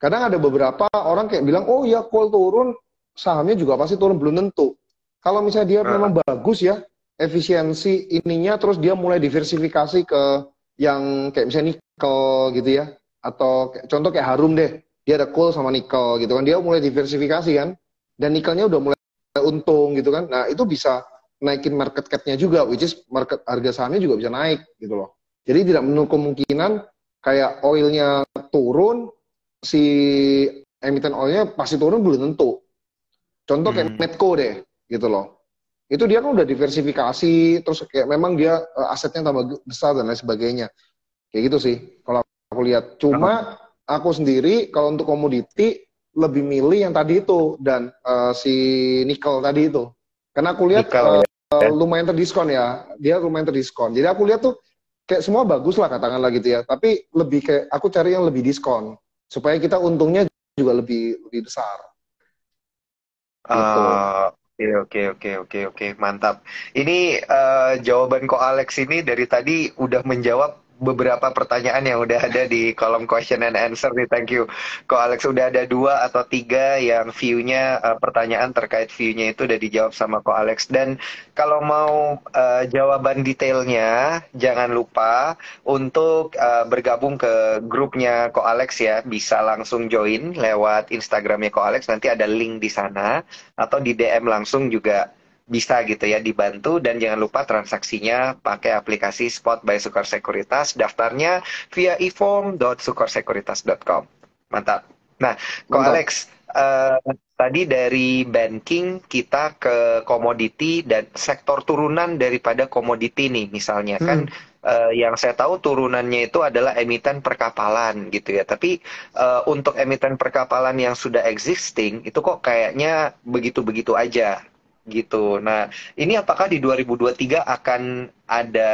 Kadang ada beberapa orang kayak bilang, oh ya coal turun, sahamnya juga pasti turun belum tentu. Kalau misalnya dia Ah. memang bagus ya efisiensi ininya, terus dia mulai diversifikasi ke yang kayak misalnya nikel gitu ya, atau kayak- contoh kayak Harum deh, dia ada coal sama nikel gitu kan, dia mulai diversifikasi kan, dan nikelnya udah mulai untung gitu kan, nah itu bisa naikin market cap-nya juga, which is market harga sahamnya juga bisa naik gitu loh. Jadi tidak menutup kemungkinan kayak oilnya turun, si emiten oilnya pasti turun belum tentu. Contoh kayak Hmm. Medco deh, gitu loh. Itu dia kan udah diversifikasi, terus kayak memang dia eh, asetnya tambah besar dan lain sebagainya. Kayak gitu sih, kalau aku lihat. Cuma aku sendiri kalau untuk komoditi lebih milih yang tadi itu dan eh, si nikel tadi itu. Karena aku lihat Nikel, eh, lumayan terdiskon ya, dia lumayan terdiskon. Jadi aku lihat tuh kayak semua bagus lah katakanlah gitu ya. Tapi lebih kayak aku cari yang lebih diskon supaya kita untungnya juga lebih lebih besar. Gitu. Ah, Oke, oke, oke, oke, oke, mantap. Ini eh, jawaban Ko Alex ini dari tadi udah menjawab beberapa pertanyaan yang udah ada di kolom question and answer nih. Thank you. Ko Alex udah ada dua atau tiga yang view-nya eh, pertanyaan terkait view-nya itu udah dijawab sama Ko Alex. Dan kalau mau eh, jawaban detailnya, jangan lupa untuk eh, bergabung ke grupnya Ko Alex ya. Bisa langsung join lewat Instagramnya Ko Alex. Nanti ada link di sana atau di DM langsung juga bisa gitu ya dibantu dan jangan lupa transaksinya pakai aplikasi Spot by Sukor Sekuritas daftarnya via eform.sukorsekuritas.com mantap nah Ko Mantap. Alex uh, tadi dari banking kita ke komoditi dan sektor turunan daripada komoditi nih misalnya hmm. kan uh, yang saya tahu turunannya itu adalah emiten perkapalan gitu ya. Tapi uh, untuk emiten perkapalan yang sudah existing itu kok kayaknya begitu-begitu aja gitu. Nah, ini apakah di 2023 akan ada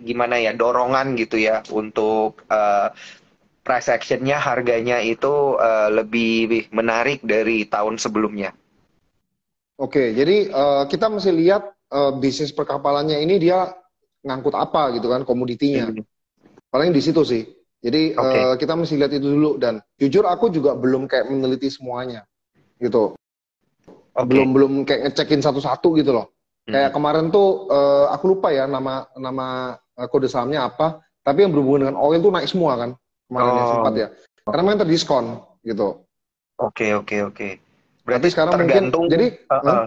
gimana ya dorongan gitu ya untuk uh, price actionnya harganya itu uh, lebih menarik dari tahun sebelumnya? Oke, jadi uh, kita mesti lihat uh, bisnis perkapalannya ini dia ngangkut apa gitu kan komoditinya. Hmm. Paling di situ sih. Jadi okay. uh, kita mesti lihat itu dulu dan jujur aku juga belum kayak meneliti semuanya gitu. Okay. Belum belum kayak ngecekin satu-satu gitu loh. Hmm. Kayak kemarin tuh uh, aku lupa ya nama nama uh, kode sahamnya apa, tapi yang berhubungan dengan oil tuh naik semua kan kemarin oh. ya sempat ya. Karena memang terdiskon gitu. Oke okay, oke okay, oke. Okay. Berarti sekarang tergantung, mungkin jadi uh, uh,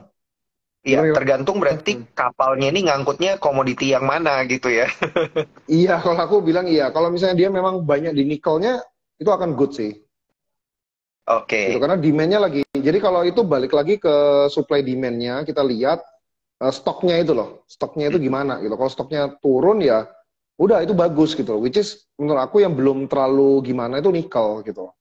Iya, tergantung berarti kapalnya ini ngangkutnya komoditi yang mana gitu ya. <laughs> iya, kalau aku bilang iya. Kalau misalnya dia memang banyak di nikelnya, itu akan good sih. Oke. Okay. Gitu, karena demandnya lagi. Jadi kalau itu balik lagi ke supply demandnya, kita lihat uh, stoknya itu loh. Stoknya itu gimana gitu. Kalau stoknya turun ya, udah itu bagus gitu. Which is menurut aku yang belum terlalu gimana itu nikel gitu.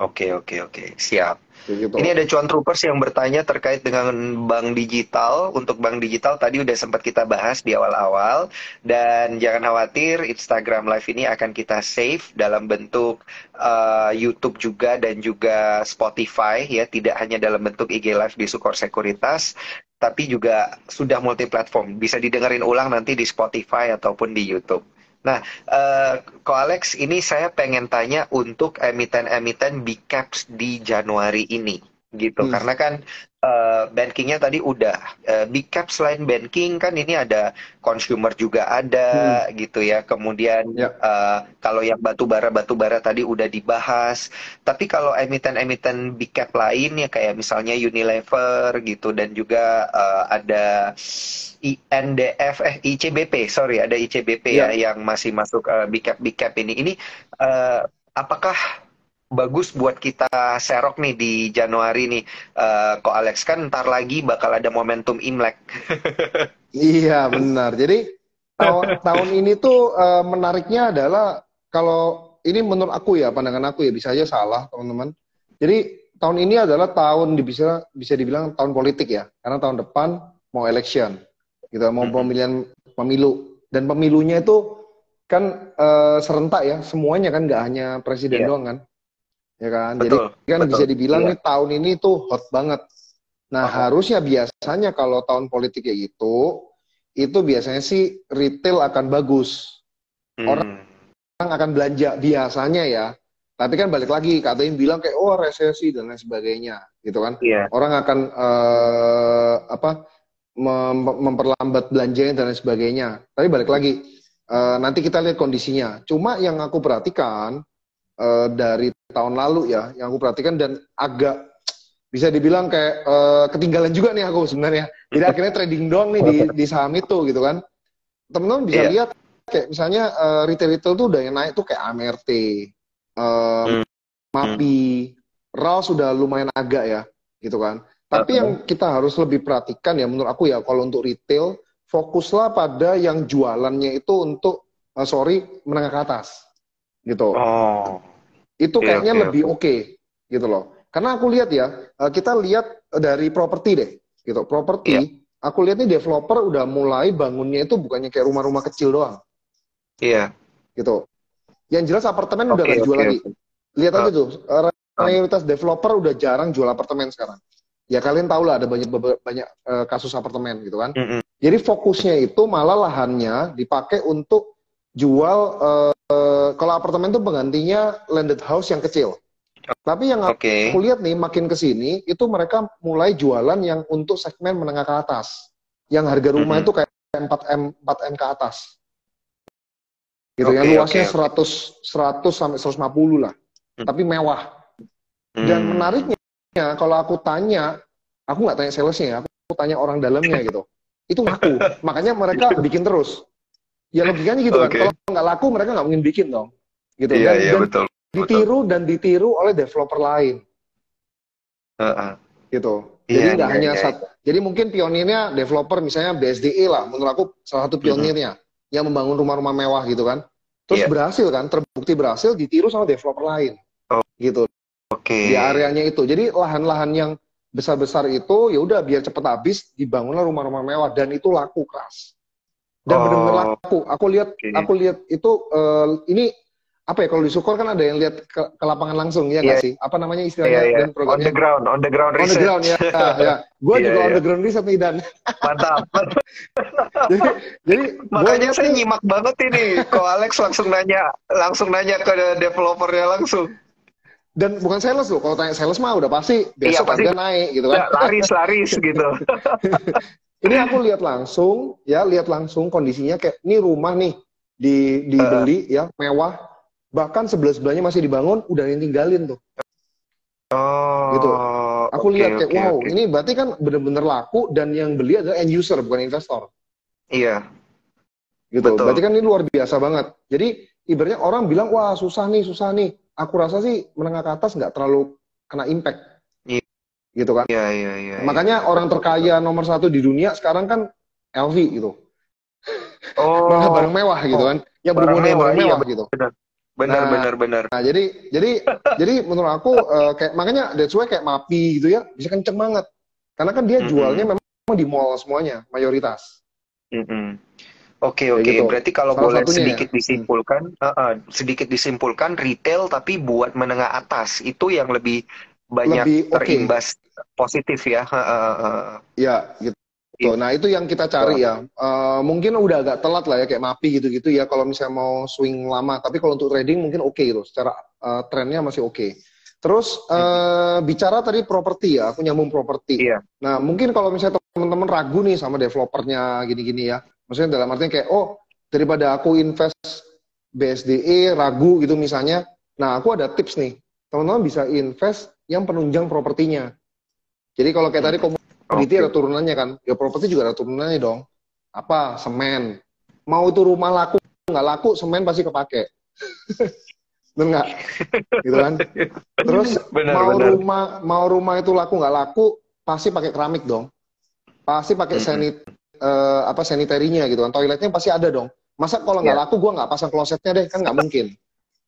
Oke oke oke siap. Gitu. Ini ada cuan troopers yang bertanya terkait dengan bank digital. Untuk bank digital tadi udah sempat kita bahas di awal-awal dan jangan khawatir Instagram Live ini akan kita save dalam bentuk uh, YouTube juga dan juga Spotify ya, tidak hanya dalam bentuk IG Live di Sukor Sekuritas tapi juga sudah multi platform. Bisa didengerin ulang nanti di Spotify ataupun di YouTube. Nah, uh, Ko Alex, ini saya pengen tanya untuk emiten-emiten big caps di Januari ini, gitu. Hmm. Karena kan uh, bankingnya tadi udah uh, big cap selain banking kan ini ada consumer juga ada, hmm. gitu ya. Kemudian ya. Uh, kalau yang batu bara batu bara tadi udah dibahas. Tapi kalau emiten-emiten big cap lain ya kayak misalnya Unilever gitu dan juga uh, ada INDF eh ICBP sorry ada ICBP ya, ya yang masih masuk uh, big cap big cap ini ini uh, apakah bagus buat kita serok nih di Januari nih. Uh, kok Alex kan ntar lagi bakal ada momentum Imlek. <laughs> Iya benar. Jadi tahun, tahun ini tuh uh, menariknya adalah kalau ini menurut aku ya pandangan aku ya bisa aja salah teman-teman. Jadi tahun ini adalah tahun bisa bisa dibilang tahun politik ya. Karena tahun depan mau election gitu. Mau pemilihan pemilu. Dan pemilunya itu kan uh, serentak ya. Semuanya kan nggak hanya presiden yeah. doang kan ya kan betul, jadi kan betul. bisa dibilang yeah. nih tahun ini tuh hot banget nah oh. harusnya biasanya kalau tahun politik kayak gitu itu biasanya sih retail akan bagus hmm. orang akan belanja biasanya ya tapi kan balik lagi katanya bilang kayak oh resesi dan lain sebagainya gitu kan yeah. orang akan uh, apa mem memperlambat belanjanya dan lain sebagainya. Tapi balik lagi, uh, nanti kita lihat kondisinya. Cuma yang aku perhatikan uh, dari tahun lalu ya, yang aku perhatikan dan agak bisa dibilang kayak uh, ketinggalan juga nih aku sebenarnya. Jadi akhirnya trading doang nih di, di saham itu gitu kan. Teman-teman bisa yeah. lihat kayak misalnya uh, retail-retail tuh udah yang naik tuh kayak AMRT, uh, mm. MAPI, RAL sudah lumayan agak ya gitu kan. Tapi yang kita harus lebih perhatikan ya menurut aku ya kalau untuk retail fokuslah pada yang jualannya itu untuk uh, sorry menengah ke atas gitu. Oh. Itu okay, kayaknya okay, lebih oke okay, gitu loh. Karena aku lihat ya uh, kita lihat dari properti deh gitu. Properti yeah. aku lihat nih developer udah mulai bangunnya itu bukannya kayak rumah-rumah kecil doang. Iya. Yeah. Gitu. Yang jelas apartemen okay, udah gak jual okay, lagi. Lihat uh, aja tuh mayoritas developer udah jarang jual apartemen sekarang ya kalian tahu lah ada banyak banyak uh, kasus apartemen gitu kan. Mm -hmm. Jadi fokusnya itu malah lahannya dipakai untuk jual uh, kalau apartemen itu penggantinya landed house yang kecil. Tapi yang okay. aku lihat nih makin ke sini itu mereka mulai jualan yang untuk segmen menengah ke atas. Yang harga rumah mm -hmm. itu kayak 4 M 4 M ke atas. Gitu okay, yang luasnya okay, 100 100 sampai 150 lah. Mm. Tapi mewah. Dan mm. menariknya Ya, kalau aku tanya, aku nggak tanya salesnya ya, aku tanya orang dalamnya gitu. Itu ngaku. <laughs> Makanya mereka bikin terus. Ya logikanya gitu okay. kan. Kalau nggak laku, mereka nggak mungkin bikin dong. Gitu. Iya, dan, iya, dan betul. Ditiru betul. dan ditiru oleh developer lain. Heeh. gitu. Iya, Jadi nggak iya, hanya iya, sat- jadi mungkin pionirnya developer misalnya BSDE lah, menurut aku salah satu pionirnya yang membangun rumah-rumah mewah gitu kan. Terus Iya. berhasil kan, terbukti berhasil ditiru sama developer lain. Oh. Gitu Oke. di areanya itu. Jadi lahan-lahan yang besar-besar itu ya udah biar cepet habis dibangunlah rumah-rumah mewah dan itu laku keras. Dan Oh. benar-benar laku. Aku lihat Oke. aku lihat itu eh, ini apa ya kalau di Sukor kan ada yang lihat ke, ke lapangan langsung ya nggak Iya. sih? Apa namanya Iya, istilahnya iya. dan On programnya? the ground, on the ground On the research. ground ya, <laughs> ya. Gue Iya, juga on iya. the ground riset nih dan Mantap. <laughs> jadi jadi Makanya gua- saya nyimak banget ini. Kok Alex langsung nanya, langsung nanya ke developernya langsung. dan bukan sales loh. Kalau tanya sales mah udah pasti besok pasti. harga naik gitu Ya, kan. laris, laris gitu. <laughs> Ini aku lihat langsung, ya lihat langsung kondisinya kayak ini rumah nih di dibeli ya mewah, bahkan sebelah sebelahnya masih dibangun, udah yang tinggalin tuh. Oh. Gitu. Aku oke, lihat kayak oke, wow, oke. ini berarti kan bener-bener laku dan yang beli adalah end user bukan investor. Iya. Gitu. Betul. Berarti kan ini luar biasa banget. Jadi ibaratnya orang bilang wah susah nih, susah nih. Aku rasa sih menengah ke atas nggak terlalu kena impact. Iya. Gitu kan. Iya, iya, iya. Makanya orang terkaya nomor satu di dunia sekarang kan LV gitu. oh, <laughs> Malah barang mewah gitu kan. Barang berhubungan dengan mewah, barang iya, mewah gitu. benar, Nah, benar, benar. Nah, jadi jadi <laughs> jadi menurut aku eh, kayak makanya that's why kayak Mapi gitu ya bisa kenceng banget. Karena kan dia Mm-mm. jualnya memang di mall semuanya, mayoritas. Mm-mm. Oke, Kayak oke. gitu. Berarti kalau Salah boleh satunya sedikit ya. disimpulkan, uh, uh, sedikit disimpulkan retail tapi buat menengah atas itu yang lebih banyak Lebih terimbas positif ya. Uh, uh, uh. Ya, gitu. Iya. Nah, itu yang kita cari ya. Eh, mungkin udah agak telat lah ya kayak Mapi gitu-gitu ya kalau misalnya mau swing lama, tapi kalau untuk trading mungkin oke gitu. Secara eh, trennya masih oke. Terus eh, bicara tadi properti ya, aku nyambung properti. Iya. Nah, mungkin kalau misalnya teman-teman ragu nih sama developernya gini-gini ya. Maksudnya dalam artinya kayak oh, daripada aku invest BSDE ragu gitu misalnya. Nah, aku ada tips nih. Teman-teman bisa invest yang penunjang propertinya. Jadi kalau kayak tadi komoditi Oke. ada turunannya kan, ya properti juga ada turunannya dong. Apa? Semen. Mau itu rumah laku nggak laku, semen pasti kepake. <laughs> Bener nggak? Gitu kan? <laughs> Terus Benar, mau benar. rumah mau rumah itu laku nggak laku, pasti pakai keramik dong. Pasti pakai Mm-mm. sanit eh, apa sanitarinya gitu kan. Toiletnya pasti ada dong. Masa kalau nggak Iya. laku gua nggak pasang klosetnya deh, kan nggak mungkin.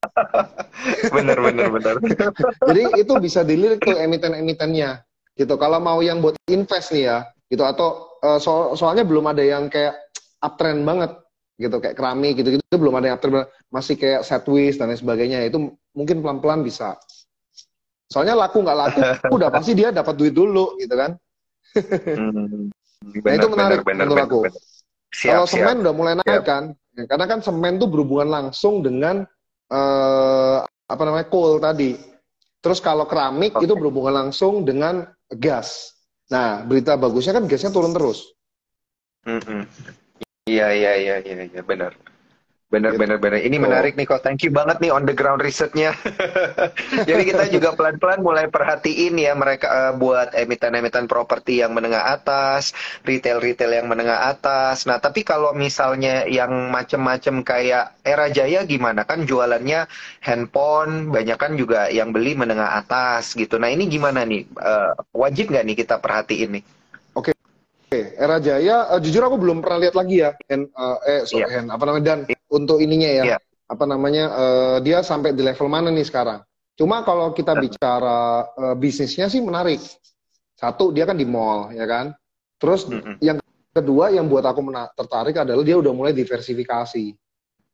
<laughs> Benar, benar, benar. <laughs> Jadi itu bisa dilirik tuh emiten-emitennya gitu. Kalau mau yang buat invest nih ya, gitu atau eh, so- soalnya belum ada yang kayak uptrend banget gitu kayak keramik gitu gitu belum ada yang uptrend masih kayak setwist dan lain sebagainya itu mungkin pelan-pelan bisa. Soalnya laku nggak laku <laughs> udah pasti dia dapat duit dulu gitu kan. Hmm. Nah, itu menarik menurut aku. Siap, Kalau siap. semen udah mulai naik kan, Ya, karena kan semen tuh berhubungan langsung dengan eh, apa namanya coal tadi. Terus kalau keramik Oke. itu berhubungan langsung dengan gas. Nah, berita bagusnya kan gasnya turun terus. Mm-mm. Iya, iya, iya, iya, iya, benar. Benar, Gitu. benar, benar. Ini menarik nih kok. Thank you banget nih on the ground research-nya. <laughs> Jadi kita juga pelan-pelan mulai perhatiin ya mereka eh, buat emiten-emiten properti yang menengah atas, retail-retail yang menengah atas. Nah, tapi kalau misalnya yang macem-macem kayak Era Jaya gimana? Kan jualannya handphone, banyak kan juga yang beli menengah atas gitu. Nah, ini gimana nih? Eh, wajib nggak nih kita perhatiin nih? Oke, Era Jaya, eh, jujur aku belum pernah lihat lagi ya, Hen, eh, eh sorry, Iya. Hen, apa namanya dan untuk ininya ya, Iya. apa namanya, eh, dia sampai di level mana nih sekarang? Cuma kalau kita bicara eh, bisnisnya sih menarik. Satu, dia kan di mall, ya kan. Terus Mm-mm. yang kedua yang buat aku tertarik adalah dia udah mulai diversifikasi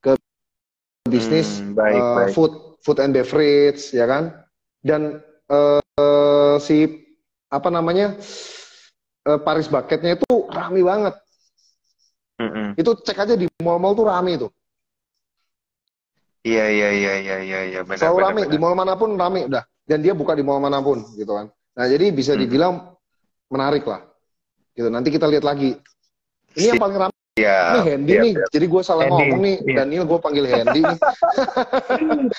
ke bisnis Hmm, baik, eh, baik. food, food and beverage, ya kan. Dan eh, si apa namanya eh, Paris Bucketnya itu rame banget. Mm-mm. Itu cek aja di mall-mall tuh rame itu. Iya iya iya iya iya iya benar Selalu benar rame benar. di mall mana pun rame udah. Dan dia buka di mall mana pun gitu kan. Nah, jadi bisa Hmm. dibilang menarik lah. Gitu. Nanti kita lihat lagi. Ini yang paling rame Iya. nih Handy iya, nih. iya. Jadi gue salah Handy, ngomong nih. iya. Daniel gue panggil Handy nih. <laughs>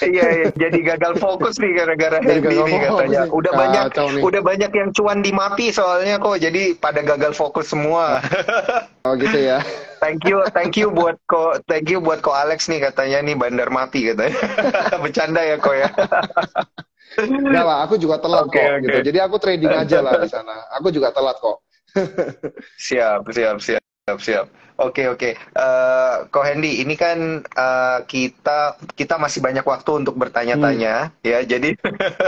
Iya iya jadi gagal fokus nih gara-gara Handy gagal nih katanya. nih. Udah banyak Kacau nih. udah banyak yang cuan di Mapi soalnya kok jadi pada gagal fokus semua. <laughs> Oh gitu ya. <laughs> thank you thank you buat ko thank you buat ko Alex nih katanya nih Bandar Mapi katanya. Bercanda ya kok ya. Enggak lah, aku juga telat Oke, kok oke. gitu. Jadi aku trading aja lah di sana. Aku juga telat kok. Siap, siap, siap, siap. Oke, oke. Eh, Ko Hendy, ini kan eh, kita kita masih banyak waktu untuk bertanya-tanya, ya. Jadi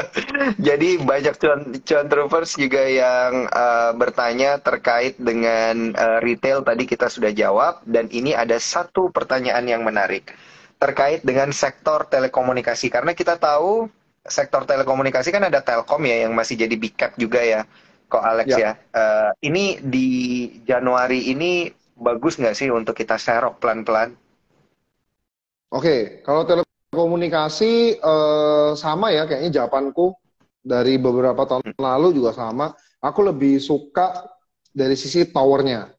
<laughs> jadi banyak cuan cuan troopers juga yang eh, bertanya terkait dengan eh, retail tadi kita sudah jawab dan ini ada satu pertanyaan yang menarik terkait dengan sektor telekomunikasi karena kita tahu sektor telekomunikasi kan ada Telkom ya yang masih jadi big cap juga ya. Kok Alex Ya. ya. Eh, ini di Januari ini bagus nggak sih untuk kita serok pelan-pelan? Oke, kalau telekomunikasi eh, sama ya kayaknya jawabanku dari beberapa tahun lalu juga sama. Aku lebih suka dari sisi towernya.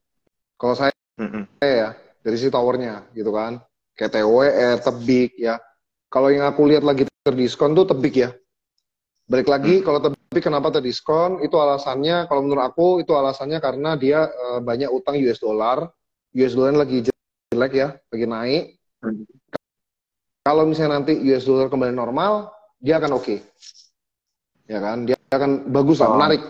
Kalau saya Mm-mm. ya dari sisi towernya gitu kan. Kayak TWE, Tebik ya. Kalau yang aku lihat lagi terdiskon tuh Tebik ya. Balik lagi kalau Tebik kenapa terdiskon? Itu alasannya kalau menurut aku itu alasannya karena dia eh, banyak utang US dollar. US dollar lagi jelek ya, lagi naik. Hmm. Kalau misalnya nanti US dollar kembali normal, dia akan oke. Ya kan? Dia akan bagus lah, Oh. menarik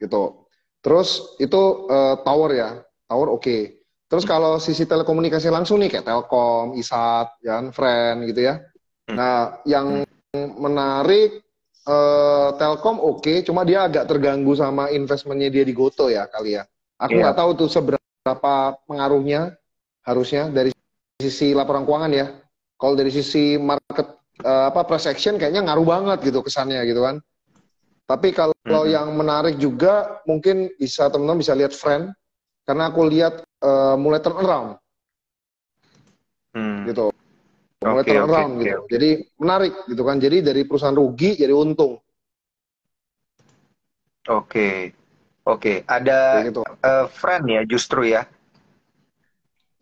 gitu. Terus itu eh, tower ya, tower oke. Terus kalau sisi telekomunikasi langsung nih kayak Telkom, Isat, ya kan, Friend gitu ya. Hmm. Nah, yang menarik eh, Telkom oke, cuma dia agak terganggu sama investmentnya dia di Goto ya kali ya. Aku Iya. nggak tahu tuh seberapa pengaruhnya harusnya dari sisi laporan keuangan ya. Kalau dari sisi market eh, apa price action kayaknya ngaruh banget gitu kesannya gitu kan. Tapi kalau Mhm. yang menarik juga mungkin bisa teman-teman bisa lihat Friend karena aku lihat eh, mulai turn around Hmm. gitu. Mulai Oke, turn oke, around oke, gitu. oke. Jadi menarik gitu kan. Jadi dari perusahaan rugi jadi untung Oke, oke. Ada kayak gitu. eh, friend ya justru ya.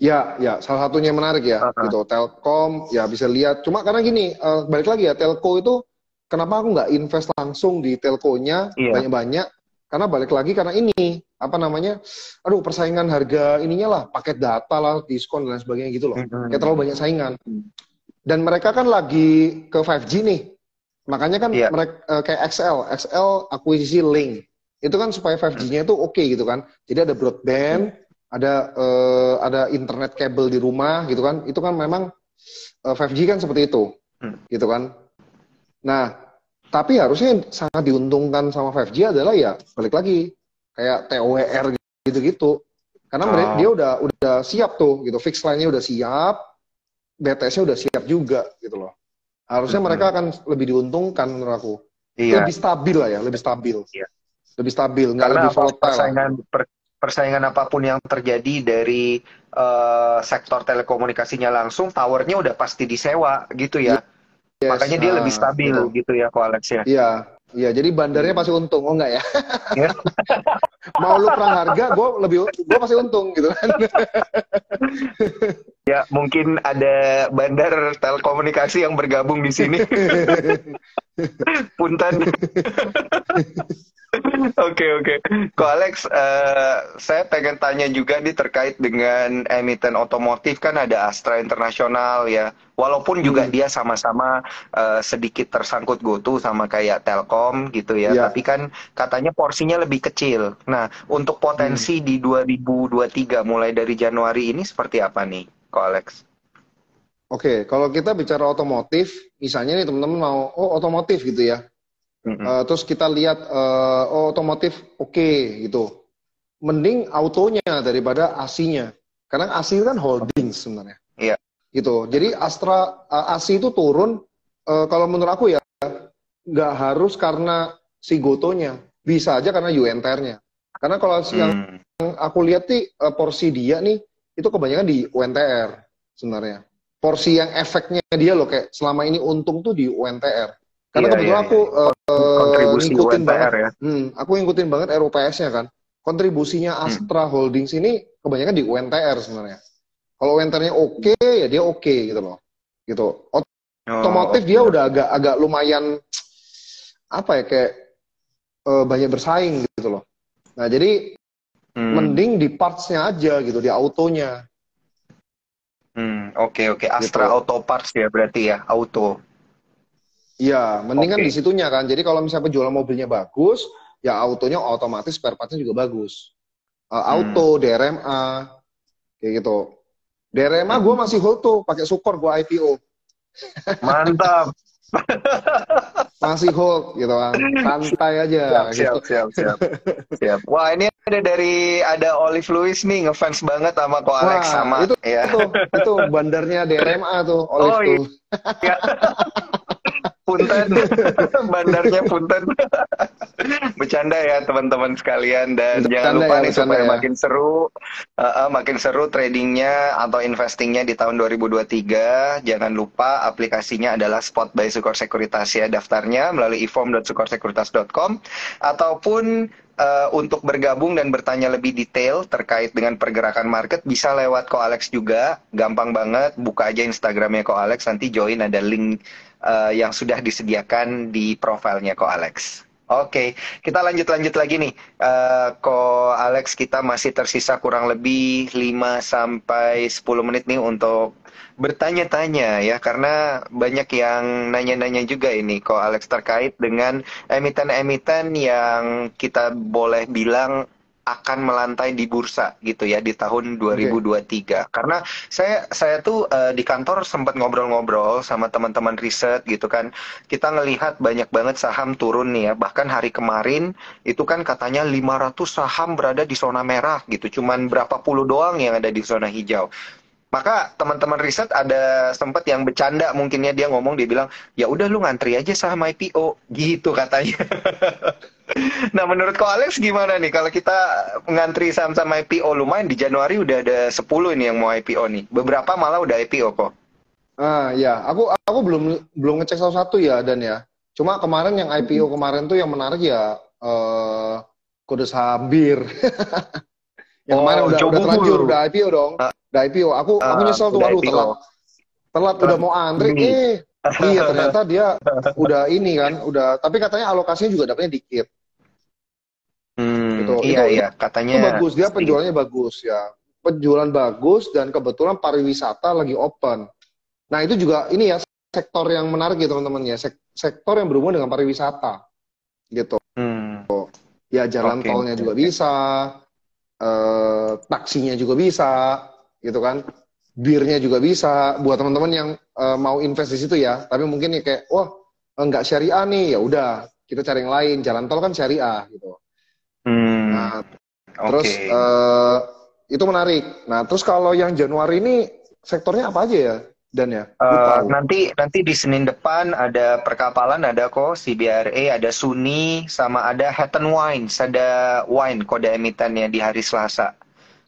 Ya, ya, salah satunya yang menarik ya, Uh-huh. gitu. Telkom, ya bisa lihat. Cuma karena gini, eh, balik lagi ya, telco itu kenapa aku nggak invest langsung di telkonya Iya. banyak-banyak? Karena balik lagi karena ini apa namanya? Aduh, persaingan harga ininya lah, paket data lah, diskon dan lain sebagainya gitu loh. Mhm. Kayak terlalu banyak saingan. Hmm. Dan mereka kan lagi ke 5G nih. Makanya kan Iya. mereka eh, kayak XL, XL akuisisi Link. Itu kan supaya 5G-nya itu oke gitu kan. Jadi ada broadband, ada eh, ada internet kabel di rumah gitu kan. Itu kan memang eh, 5G kan seperti itu. Hmm. Gitu kan. Nah, tapi harusnya yang sangat diuntungkan sama 5G adalah ya balik lagi kayak TOWR gitu-gitu. Karena mereka Oh. dia udah udah siap tuh gitu, fix line-nya udah siap, BTS-nya udah siap juga gitu loh. Harusnya Mhm. mereka akan lebih diuntungkan menurut aku. Iya. Lebih stabil lah ya, lebih stabil. Iya. Lebih stabil, nggak Karena lebih volatile. persaingan per- persaingan apa pun yang terjadi dari eh, sektor telekomunikasinya langsung, towernya udah pasti disewa gitu ya. Yes, Makanya dia nah, lebih stabil gitu. gitu ya, Ko Alex ya. Iya, iya. Jadi bandarnya pasti untung, oh enggak ya? Ya. <laughs> Mau lu perang harga, gue lebih, gue pasti untung gitu kan? <laughs> Ya, mungkin ada bandar telekomunikasi yang bergabung di sini. <laughs> Punten. <laughs> Oke, oke. Ko Alex, eh, saya pengen tanya juga nih terkait dengan emiten otomotif kan ada Astra Internasional ya. Walaupun juga Hmm. dia sama-sama eh, sedikit tersangkut GoTo sama kayak Telkom gitu ya, Iya. tapi kan katanya porsinya lebih kecil. Nah, untuk potensi Hmm. di 2023 mulai dari Januari ini seperti apa nih, Ko Alex? Oke, kalau kita bicara otomotif, misalnya nih teman-teman mau, oh otomotif gitu ya. Mm-mm. Eh, terus kita lihat, eh, oh otomotif oke gitu. Mending autonya daripada AC-nya. Karena AC kan holding sebenarnya. Iya. Gitu. Jadi Astra, eh, AC itu turun, eh, kalau menurut aku ya, nggak harus karena si Gotonya. Bisa aja karena UNTR-nya. Karena kalau si yang Hmm. aku lihat nih eh, porsi dia nih itu kebanyakan di UNTR sebenarnya. Porsi yang efeknya dia loh kayak selama ini untung tuh di UNTR. Karena Iya, kebetulan iya, aku iya. eh, kontribusi ngikutin UNTR banget, ya. hmm, aku ngikutin banget ROPS-nya kan. Kontribusinya Hmm. Astra Holdings ini kebanyakan di UNTR sebenarnya. Kalau UNTR-nya oke ya dia oke gitu loh. Gitu. Oh, Otomotif dia udah agak agak lumayan apa ya kayak eh, banyak bersaing gitu loh. Nah, jadi Hmm. mending di parts-nya aja gitu, di autonya. Hmm, oke oke. Astra Gitu. Auto Parts ya berarti ya, auto. Iya, mendingan Oke. di situnya kan. Jadi kalau misalnya penjualan mobilnya bagus, ya autonya otomatis spare parts-nya juga bagus. Uh, Hmm. auto, DRMA, kayak gitu. DRMA gue Hmm. masih hold tuh, pakai Sukor gue IPO. Mantap. <laughs> Masih hold gitu kan. Santai aja Siap, gitu. siap, siap, siap. Siap. Wah, ini ada dari ada Olive Lewis nih ngefans banget sama Ko Alex Wah, sama itu, ya. itu, itu bandarnya DRMA tuh, Olive Oh, iya. tuh. Ya. <laughs> Punten, <laughs> bandarnya punten. <laughs> Bercanda ya teman-teman sekalian dan Bercanda jangan lupa ya, nih supaya ya. makin seru, uh, uh, makin seru tradingnya atau investingnya di tahun 2023. Jangan lupa aplikasinya adalah Spot by Sukor Sekuritas ya daftarnya melalui ifom.sukorsekuritas.com ataupun uh, untuk bergabung dan bertanya lebih detail terkait dengan pergerakan market bisa lewat Ko Alex juga. Gampang banget, buka aja Instagramnya Ko Alex nanti join ada link uh, yang sudah disediakan di profilnya Ko Alex. Oke, kita lanjut-lanjut lagi nih. Eh, Ko Alex, kita masih tersisa kurang lebih 5 sampai 10 menit nih untuk bertanya-tanya ya karena banyak yang nanya-nanya juga ini Ko Alex terkait dengan emiten-emiten yang kita boleh bilang akan melantai di bursa gitu ya di tahun 2023. Karena saya saya tuh eh, di kantor sempat ngobrol-ngobrol sama teman-teman riset gitu kan. Kita ngelihat banyak banget saham turun nih ya. Bahkan hari kemarin itu kan katanya 500 saham berada di zona merah gitu. Cuman berapa puluh doang yang ada di zona hijau. Maka teman-teman riset ada sempat yang bercanda mungkinnya dia ngomong dia bilang ya udah lu ngantri aja saham IPO gitu katanya. <laughs> nah menurut Ko Alex gimana nih kalau kita ngantri saham-saham IPO lumayan di Januari udah ada 10 ini yang mau IPO nih. Beberapa malah udah IPO kok. Ah ya, aku aku belum belum ngecek satu-satu ya dan ya. Cuma kemarin yang IPO kemarin tuh yang menarik ya eh kode saham bir. <laughs> yang Oh, kemarin udah udah terlanjur udah IPO dong. Ah. Udah IPO. Aku aku Ah, nyesel tuh IPO. telat. Telat udah mau antri Hmm. eh iya ternyata dia udah ini kan, udah tapi katanya alokasinya juga dapetnya dikit. Hmm, Gitu. iya Itu- iya katanya Itu bagus, dia penjualannya bagus ya. Penjualan bagus dan kebetulan pariwisata lagi open. Nah, itu juga ini ya sektor yang menarik ya teman-teman ya. Sek- sektor yang berhubungan dengan pariwisata. Gitu. Hmm, Ya jalan Oke, tolnya juga oke. bisa, eh, taksinya juga bisa, gitu kan. Birnya juga bisa buat teman-teman yang eh, mau invest di situ ya. Tapi mungkin ya kayak wah, enggak syariah nih, ya udah, kita cari yang lain. Jalan tol kan syariah gitu. hmm, Nah, Terus oke. eh, itu menarik. Nah, terus kalau yang Januari ini sektornya apa aja ya, Dan ya? Eh, aku. nanti nanti di Senin depan ada perkapalan ada kok CBRE ada Suni sama ada Hatton Wines ada wine kode emitennya di hari Selasa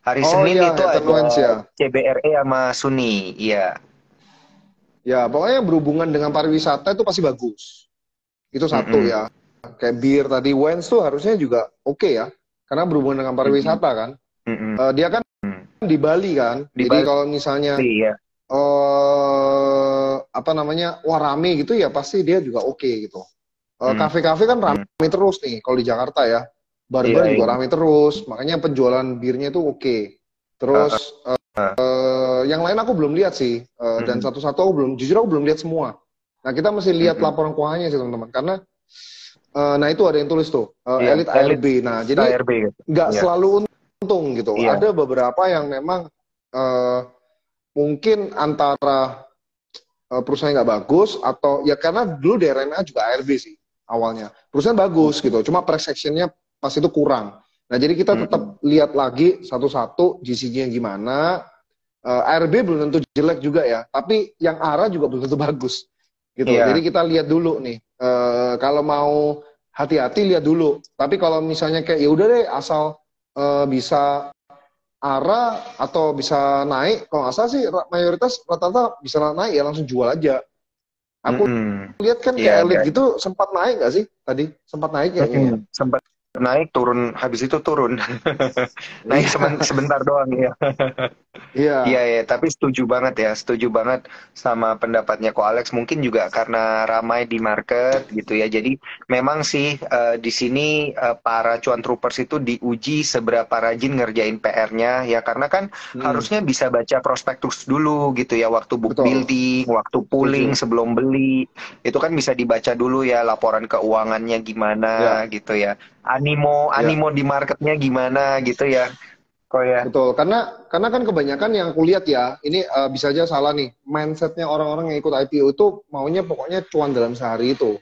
hari Oh, Senin iya, itu ada ya. CBRE sama Suni iya Ya, pokoknya berhubungan dengan pariwisata itu pasti bagus. Itu satu Mm-mm. ya. Kayak bir tadi, wines tuh harusnya juga oke ya. Karena berhubungan dengan pariwisata kan. Mm-mm. Eh, dia kan Mm. di Bali kan. Di Jadi Bali. kalau misalnya iya eh apa namanya wah rame gitu ya pasti dia juga oke gitu. Eh, Hmm. Kafe-kafe kan rame terus nih kalau di Jakarta ya. Bar-bar Iya, juga iya. rame terus. Makanya penjualan birnya itu oke. Terus eh, eh, yang lain aku belum lihat sih. Eh, Dan Hmm. satu-satu aku belum jujur aku belum lihat semua. Nah kita mesti lihat Hmm. laporan keuangannya sih teman-teman karena eh, nah itu ada yang tulis tuh eh, Iya, elit ARB. Nah jadi gitu. nggak Iya. selalu untung gitu. Iya. Ada beberapa yang memang eh, mungkin antara perusahaan nggak bagus atau ya karena dulu DRNA juga ARB sih awalnya. Perusahaan bagus gitu, cuma price actionnya pas itu kurang. Nah jadi kita tetap lihat lagi satu-satu GCG-nya gimana. Eh, ARB belum tentu jelek juga ya, tapi yang ARA juga belum tentu <laughs> bagus gitu. Iya. Jadi kita lihat dulu nih. Eh, kalau mau hati-hati lihat dulu. Tapi kalau misalnya kayak ya udah deh asal eh, bisa arah atau bisa naik, kalau nggak salah sih mayoritas rata-rata bisa naik ya langsung jual aja. Aku Mm-mm. lihat kan kayak elit ada. gitu sempat naik nggak sih tadi? Sempat naik ya? Mm-mm. sempat naik turun habis itu turun <laughs> naik sebentar doang ya Iya. Iya ya, tapi setuju banget ya, setuju banget sama pendapatnya Ko Alex. Mungkin juga karena ramai di market gitu ya. Jadi memang sih eh, di sini eh, para cuan troopers itu diuji seberapa rajin ngerjain PR-nya ya. Karena kan Hmm. harusnya bisa baca prospektus dulu gitu ya, waktu book Betul. building, waktu pooling Setuju. sebelum beli. Itu kan bisa dibaca dulu ya, laporan keuangannya gimana gitu ya. Animo, Ya. animo di marketnya gimana gitu ya. Kok ya. Betul, karena karena kan kebanyakan yang aku lihat ya, ini eh, bisa aja salah nih. Mindsetnya orang-orang yang ikut IPO itu maunya pokoknya cuan dalam sehari itu.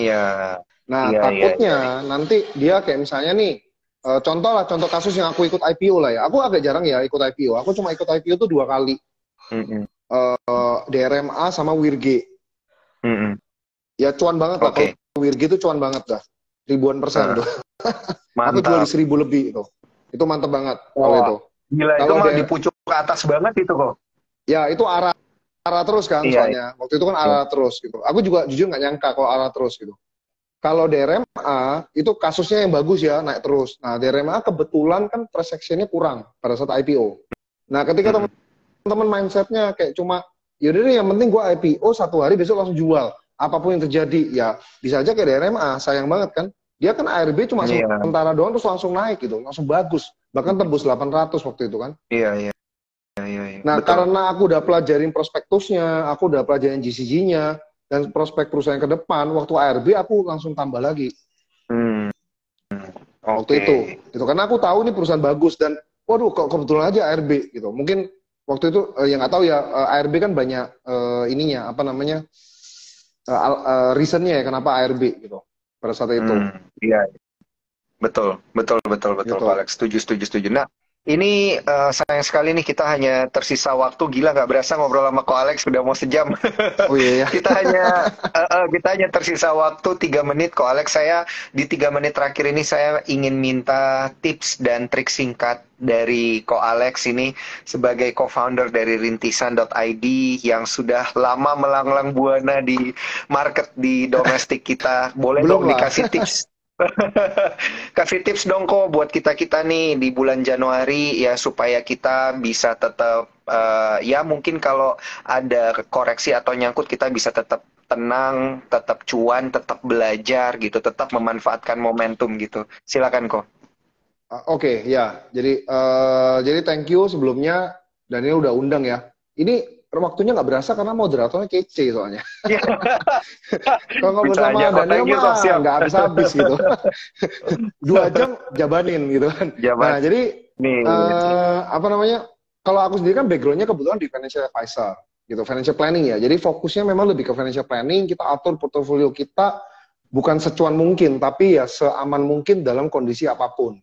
Iya. Nah, iya, takutnya nanti dia kayak misalnya nih, eh, contoh lah, contoh kasus yang aku ikut IPO lah ya. Aku agak jarang ya ikut IPO. Aku cuma ikut IPO tuh dua kali. Mm-mm. Eh, DRMA sama Wirge. Mm-mm. Ya cuan banget lah. Oke. Kalau Wirge itu cuan banget dah. Ribuan persen Nah, tuh. <laughs> Aku jual di seribu lebih itu. Itu mantap banget kalau Wah. itu. Gila itu Kalau mah dia- di pucuk ke atas banget itu kok. Ya, itu arah arah terus kan Iya, soalnya. Waktu itu kan arah terus gitu. Aku juga jujur nggak nyangka kalau arah terus gitu. Kalau DRMA itu kasusnya yang bagus ya naik terus. Nah DRMA kebetulan kan transaksinya kurang pada saat IPO. Nah ketika Hmm. teman-teman mindsetnya kayak cuma yaudah deh yang penting gua IPO satu hari besok langsung jual. Apa pun yang terjadi ya bisa aja kayak DRMA sayang banget kan. Dia kan ARB cuma Iya. sementara doang terus langsung naik gitu, langsung bagus. Bahkan tembus 800 waktu itu kan. Iya iya. Iya iya. iya. Nah, Betul. karena aku udah pelajarin prospektusnya, aku udah pelajarin GCG-nya, dan prospek perusahaan ke depan, waktu ARB aku langsung tambah lagi Hmm. waktu Oke. itu. Itu karena aku tahu nih perusahaan bagus dan waduh kok kebetulan aja ARB gitu. Mungkin waktu itu eh, yang nggak tahu ya eh, ARB kan banyak eh, ininya apa namanya eh, eh, reasonnya ya kenapa ARB gitu pada saat itu. Hmm, Iya. Betul, betul, betul, betul, Gitu. Pak Alex. Setuju, setuju, setuju. Nah, ini eh, sayang sekali nih kita hanya tersisa waktu gila nggak berasa ngobrol sama Ko Alex sudah mau sejam. Oh iya ya. <laughs> kita hanya eh, eh, kita hanya tersisa waktu tiga menit kok Alex saya di tiga menit terakhir ini saya ingin minta tips dan trik singkat dari Ko Alex ini sebagai co-founder dari rintisan.id yang sudah lama melanglang buana di market di domestik kita boleh Belum dong lah. dikasih tips <laughs> <laughs> kasih tips dong kok buat kita kita nih di bulan Januari ya supaya kita bisa tetap eh, ya mungkin kalau ada koreksi atau nyangkut kita bisa tetap tenang, tetap cuan, tetap belajar gitu, tetap memanfaatkan momentum gitu. Silakan kok. Ah, Oke, ya. Jadi eh, jadi thank you sebelumnya dan ini udah undang ya. Ini waktunya nggak berasa karena moderatornya kece soalnya. <laughs> Kalau ngobrol Bisa sama. Daniel mah nggak habis-habis gitu. <laughs> Dua jam jabanin gitu kan. Jabat Nah, jadi nih. eh, apa namanya? Kalau aku sendiri kan backgroundnya kebetulan di financial advisor gitu, financial planning ya. Jadi fokusnya memang lebih ke financial planning. Kita atur portofolio kita bukan secuan mungkin, tapi ya seaman mungkin dalam kondisi apa pun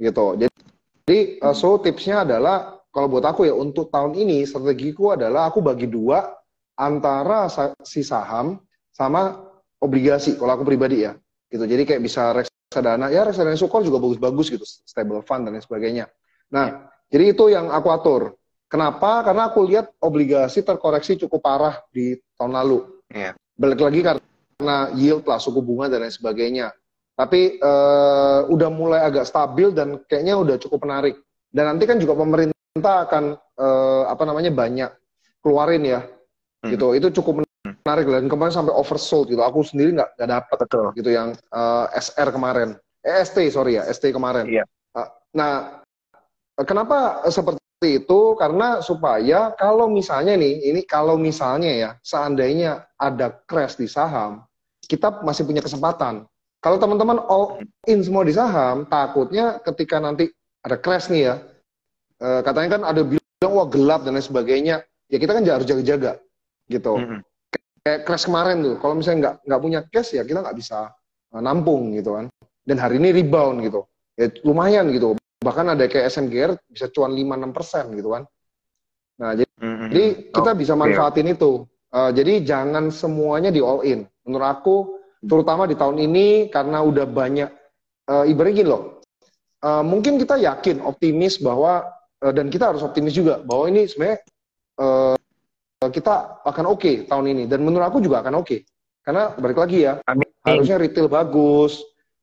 gitu. Jadi, jadi eh, so tipsnya adalah kalau buat aku ya untuk tahun ini strategiku adalah aku bagi dua antara si saham sama obligasi kalau aku pribadi ya. Gitu. Jadi kayak bisa reksadana. Ya reksadana sukor juga bagus-bagus gitu stable fund dan lain sebagainya. Nah jadi itu yang aku atur. Kenapa? Karena aku lihat obligasi terkoreksi cukup parah di tahun lalu. Iya. balik lagi karena yield lah suku bunga dan lain sebagainya. Tapi eh, udah mulai agak stabil dan kayaknya udah cukup menarik. Dan nanti kan juga pemerintah akan eh, apa namanya banyak keluarin ya. Hmm. gitu. Itu cukup menarik dan kemarin sampai oversold gitu. Aku sendiri nggak nggak dapat Betul. gitu yang eh, SR kemarin. Eh, ST sorry ya. ST kemarin. Iya. Eh, nah kenapa seperti itu? Karena supaya kalau misalnya nih ini kalau misalnya ya seandainya ada crash di saham kita masih punya kesempatan. Kalau teman-teman all in semua di saham takutnya ketika nanti ada crash nih ya eh, katanya kan ada bilang wah gelap dan lain sebagainya. Ya kita kan harus jaga-jaga gitu. Mm-mm. kayak crash kemarin tuh. Kalau misalnya nggak nggak punya cash ya kita nggak bisa uh, nampung gitu kan. Dan hari ini rebound gitu. Ya lumayan gitu. Bahkan ada kayak SMGR bisa cuan 5-6 persen gitu kan. Nah jadi, Mm-mm. jadi kita Oh, bisa oke. manfaatin itu. Uh, jadi jangan semuanya di all in. Menurut aku terutama di tahun ini karena udah banyak uh, ibaratnya gini loh. Uh, mungkin kita yakin optimis bahwa uh, dan kita harus optimis juga bahwa ini sebenarnya uh, kita akan oke tahun ini dan menurut aku juga akan oke karena balik lagi ya Amin. harusnya retail bagus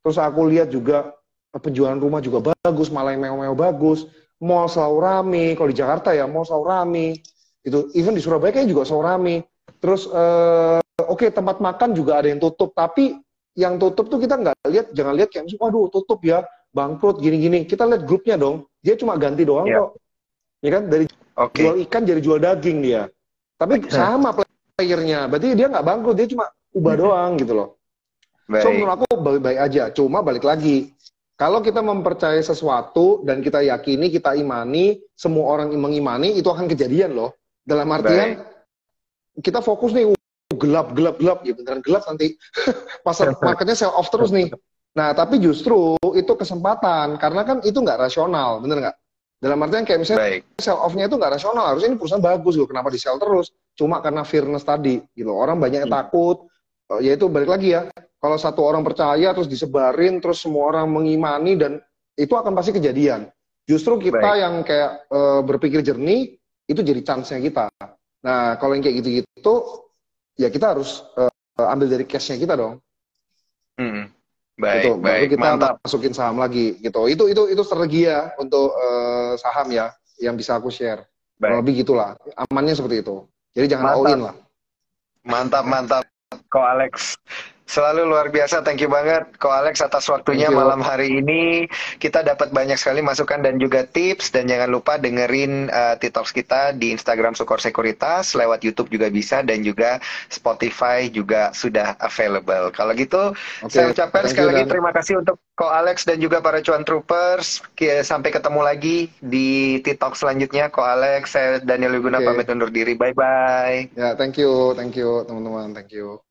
Terus aku lihat juga eh, penjualan rumah juga bagus, malah yang mewah-mewah bagus. Mall selalu rame. Kalau di Jakarta ya mall selalu rame. Itu even di Surabaya kayaknya juga selalu rame. Terus eh, oke okay, tempat makan juga ada yang tutup, tapi yang tutup tuh kita nggak lihat, jangan lihat kayak waduh tutup ya, bangkrut gini-gini. Kita lihat grupnya dong. Dia cuma ganti doang yeah. kok. Ya kan dari okay. jual ikan jadi jual daging dia. Tapi sama playernya. Berarti dia nggak bangkrut, dia cuma ubah hmm. doang gitu loh. Baik. So menurut aku baik-baik aja. Cuma balik lagi, kalau kita mempercayai sesuatu dan kita yakini, kita imani, semua orang mengimani, itu akan kejadian loh. Dalam artian baik. kita fokus nih gelap gelap gelap ya beneran gelap nanti <laughs> pasar marketnya sell off terus nih. Nah tapi justru itu kesempatan karena kan itu nggak rasional, bener nggak? Dalam artian kayak misalnya Baik. sell off-nya itu nggak rasional. Harusnya ini perusahaan bagus loh. Kenapa di sell terus? Cuma karena fearness tadi. Gitu. Orang banyak yang hmm. takut. Uh, ya itu balik lagi ya. Kalau satu orang percaya terus disebarin terus semua orang mengimani dan itu akan pasti kejadian. Justru kita Baik. yang kayak uh, berpikir jernih itu jadi chance-nya kita. Nah kalau yang kayak gitu-gitu ya kita harus uh, ambil dari cash-nya kita dong. Hmm. Baik, gitu. baik. Baru kita mantap. masukin saham lagi gitu. Itu itu itu strategi ya untuk uh, saham ya yang bisa aku share. Baik. Lebih gitulah. Amannya seperti itu. Jadi jangan mantap. all in lah. Mantap, mantap. Ko Alex. Selalu luar biasa, thank you banget Ko Alex atas waktunya malam hari ini. Kita dapat banyak sekali masukan dan juga tips dan jangan lupa dengerin uh, TikToks kita di Instagram Sukor Sekuritas, lewat YouTube juga bisa dan juga Spotify juga sudah available. Kalau gitu, okay. saya ucapkan thank sekali lagi terima kasih untuk Ko Alex dan juga para cuan troopers. Sampai ketemu lagi di TikTok selanjutnya. Ko Alex, saya Daniel Wiguna okay. pamit undur diri. Bye bye. Ya, yeah, thank you, thank you teman-teman, thank you.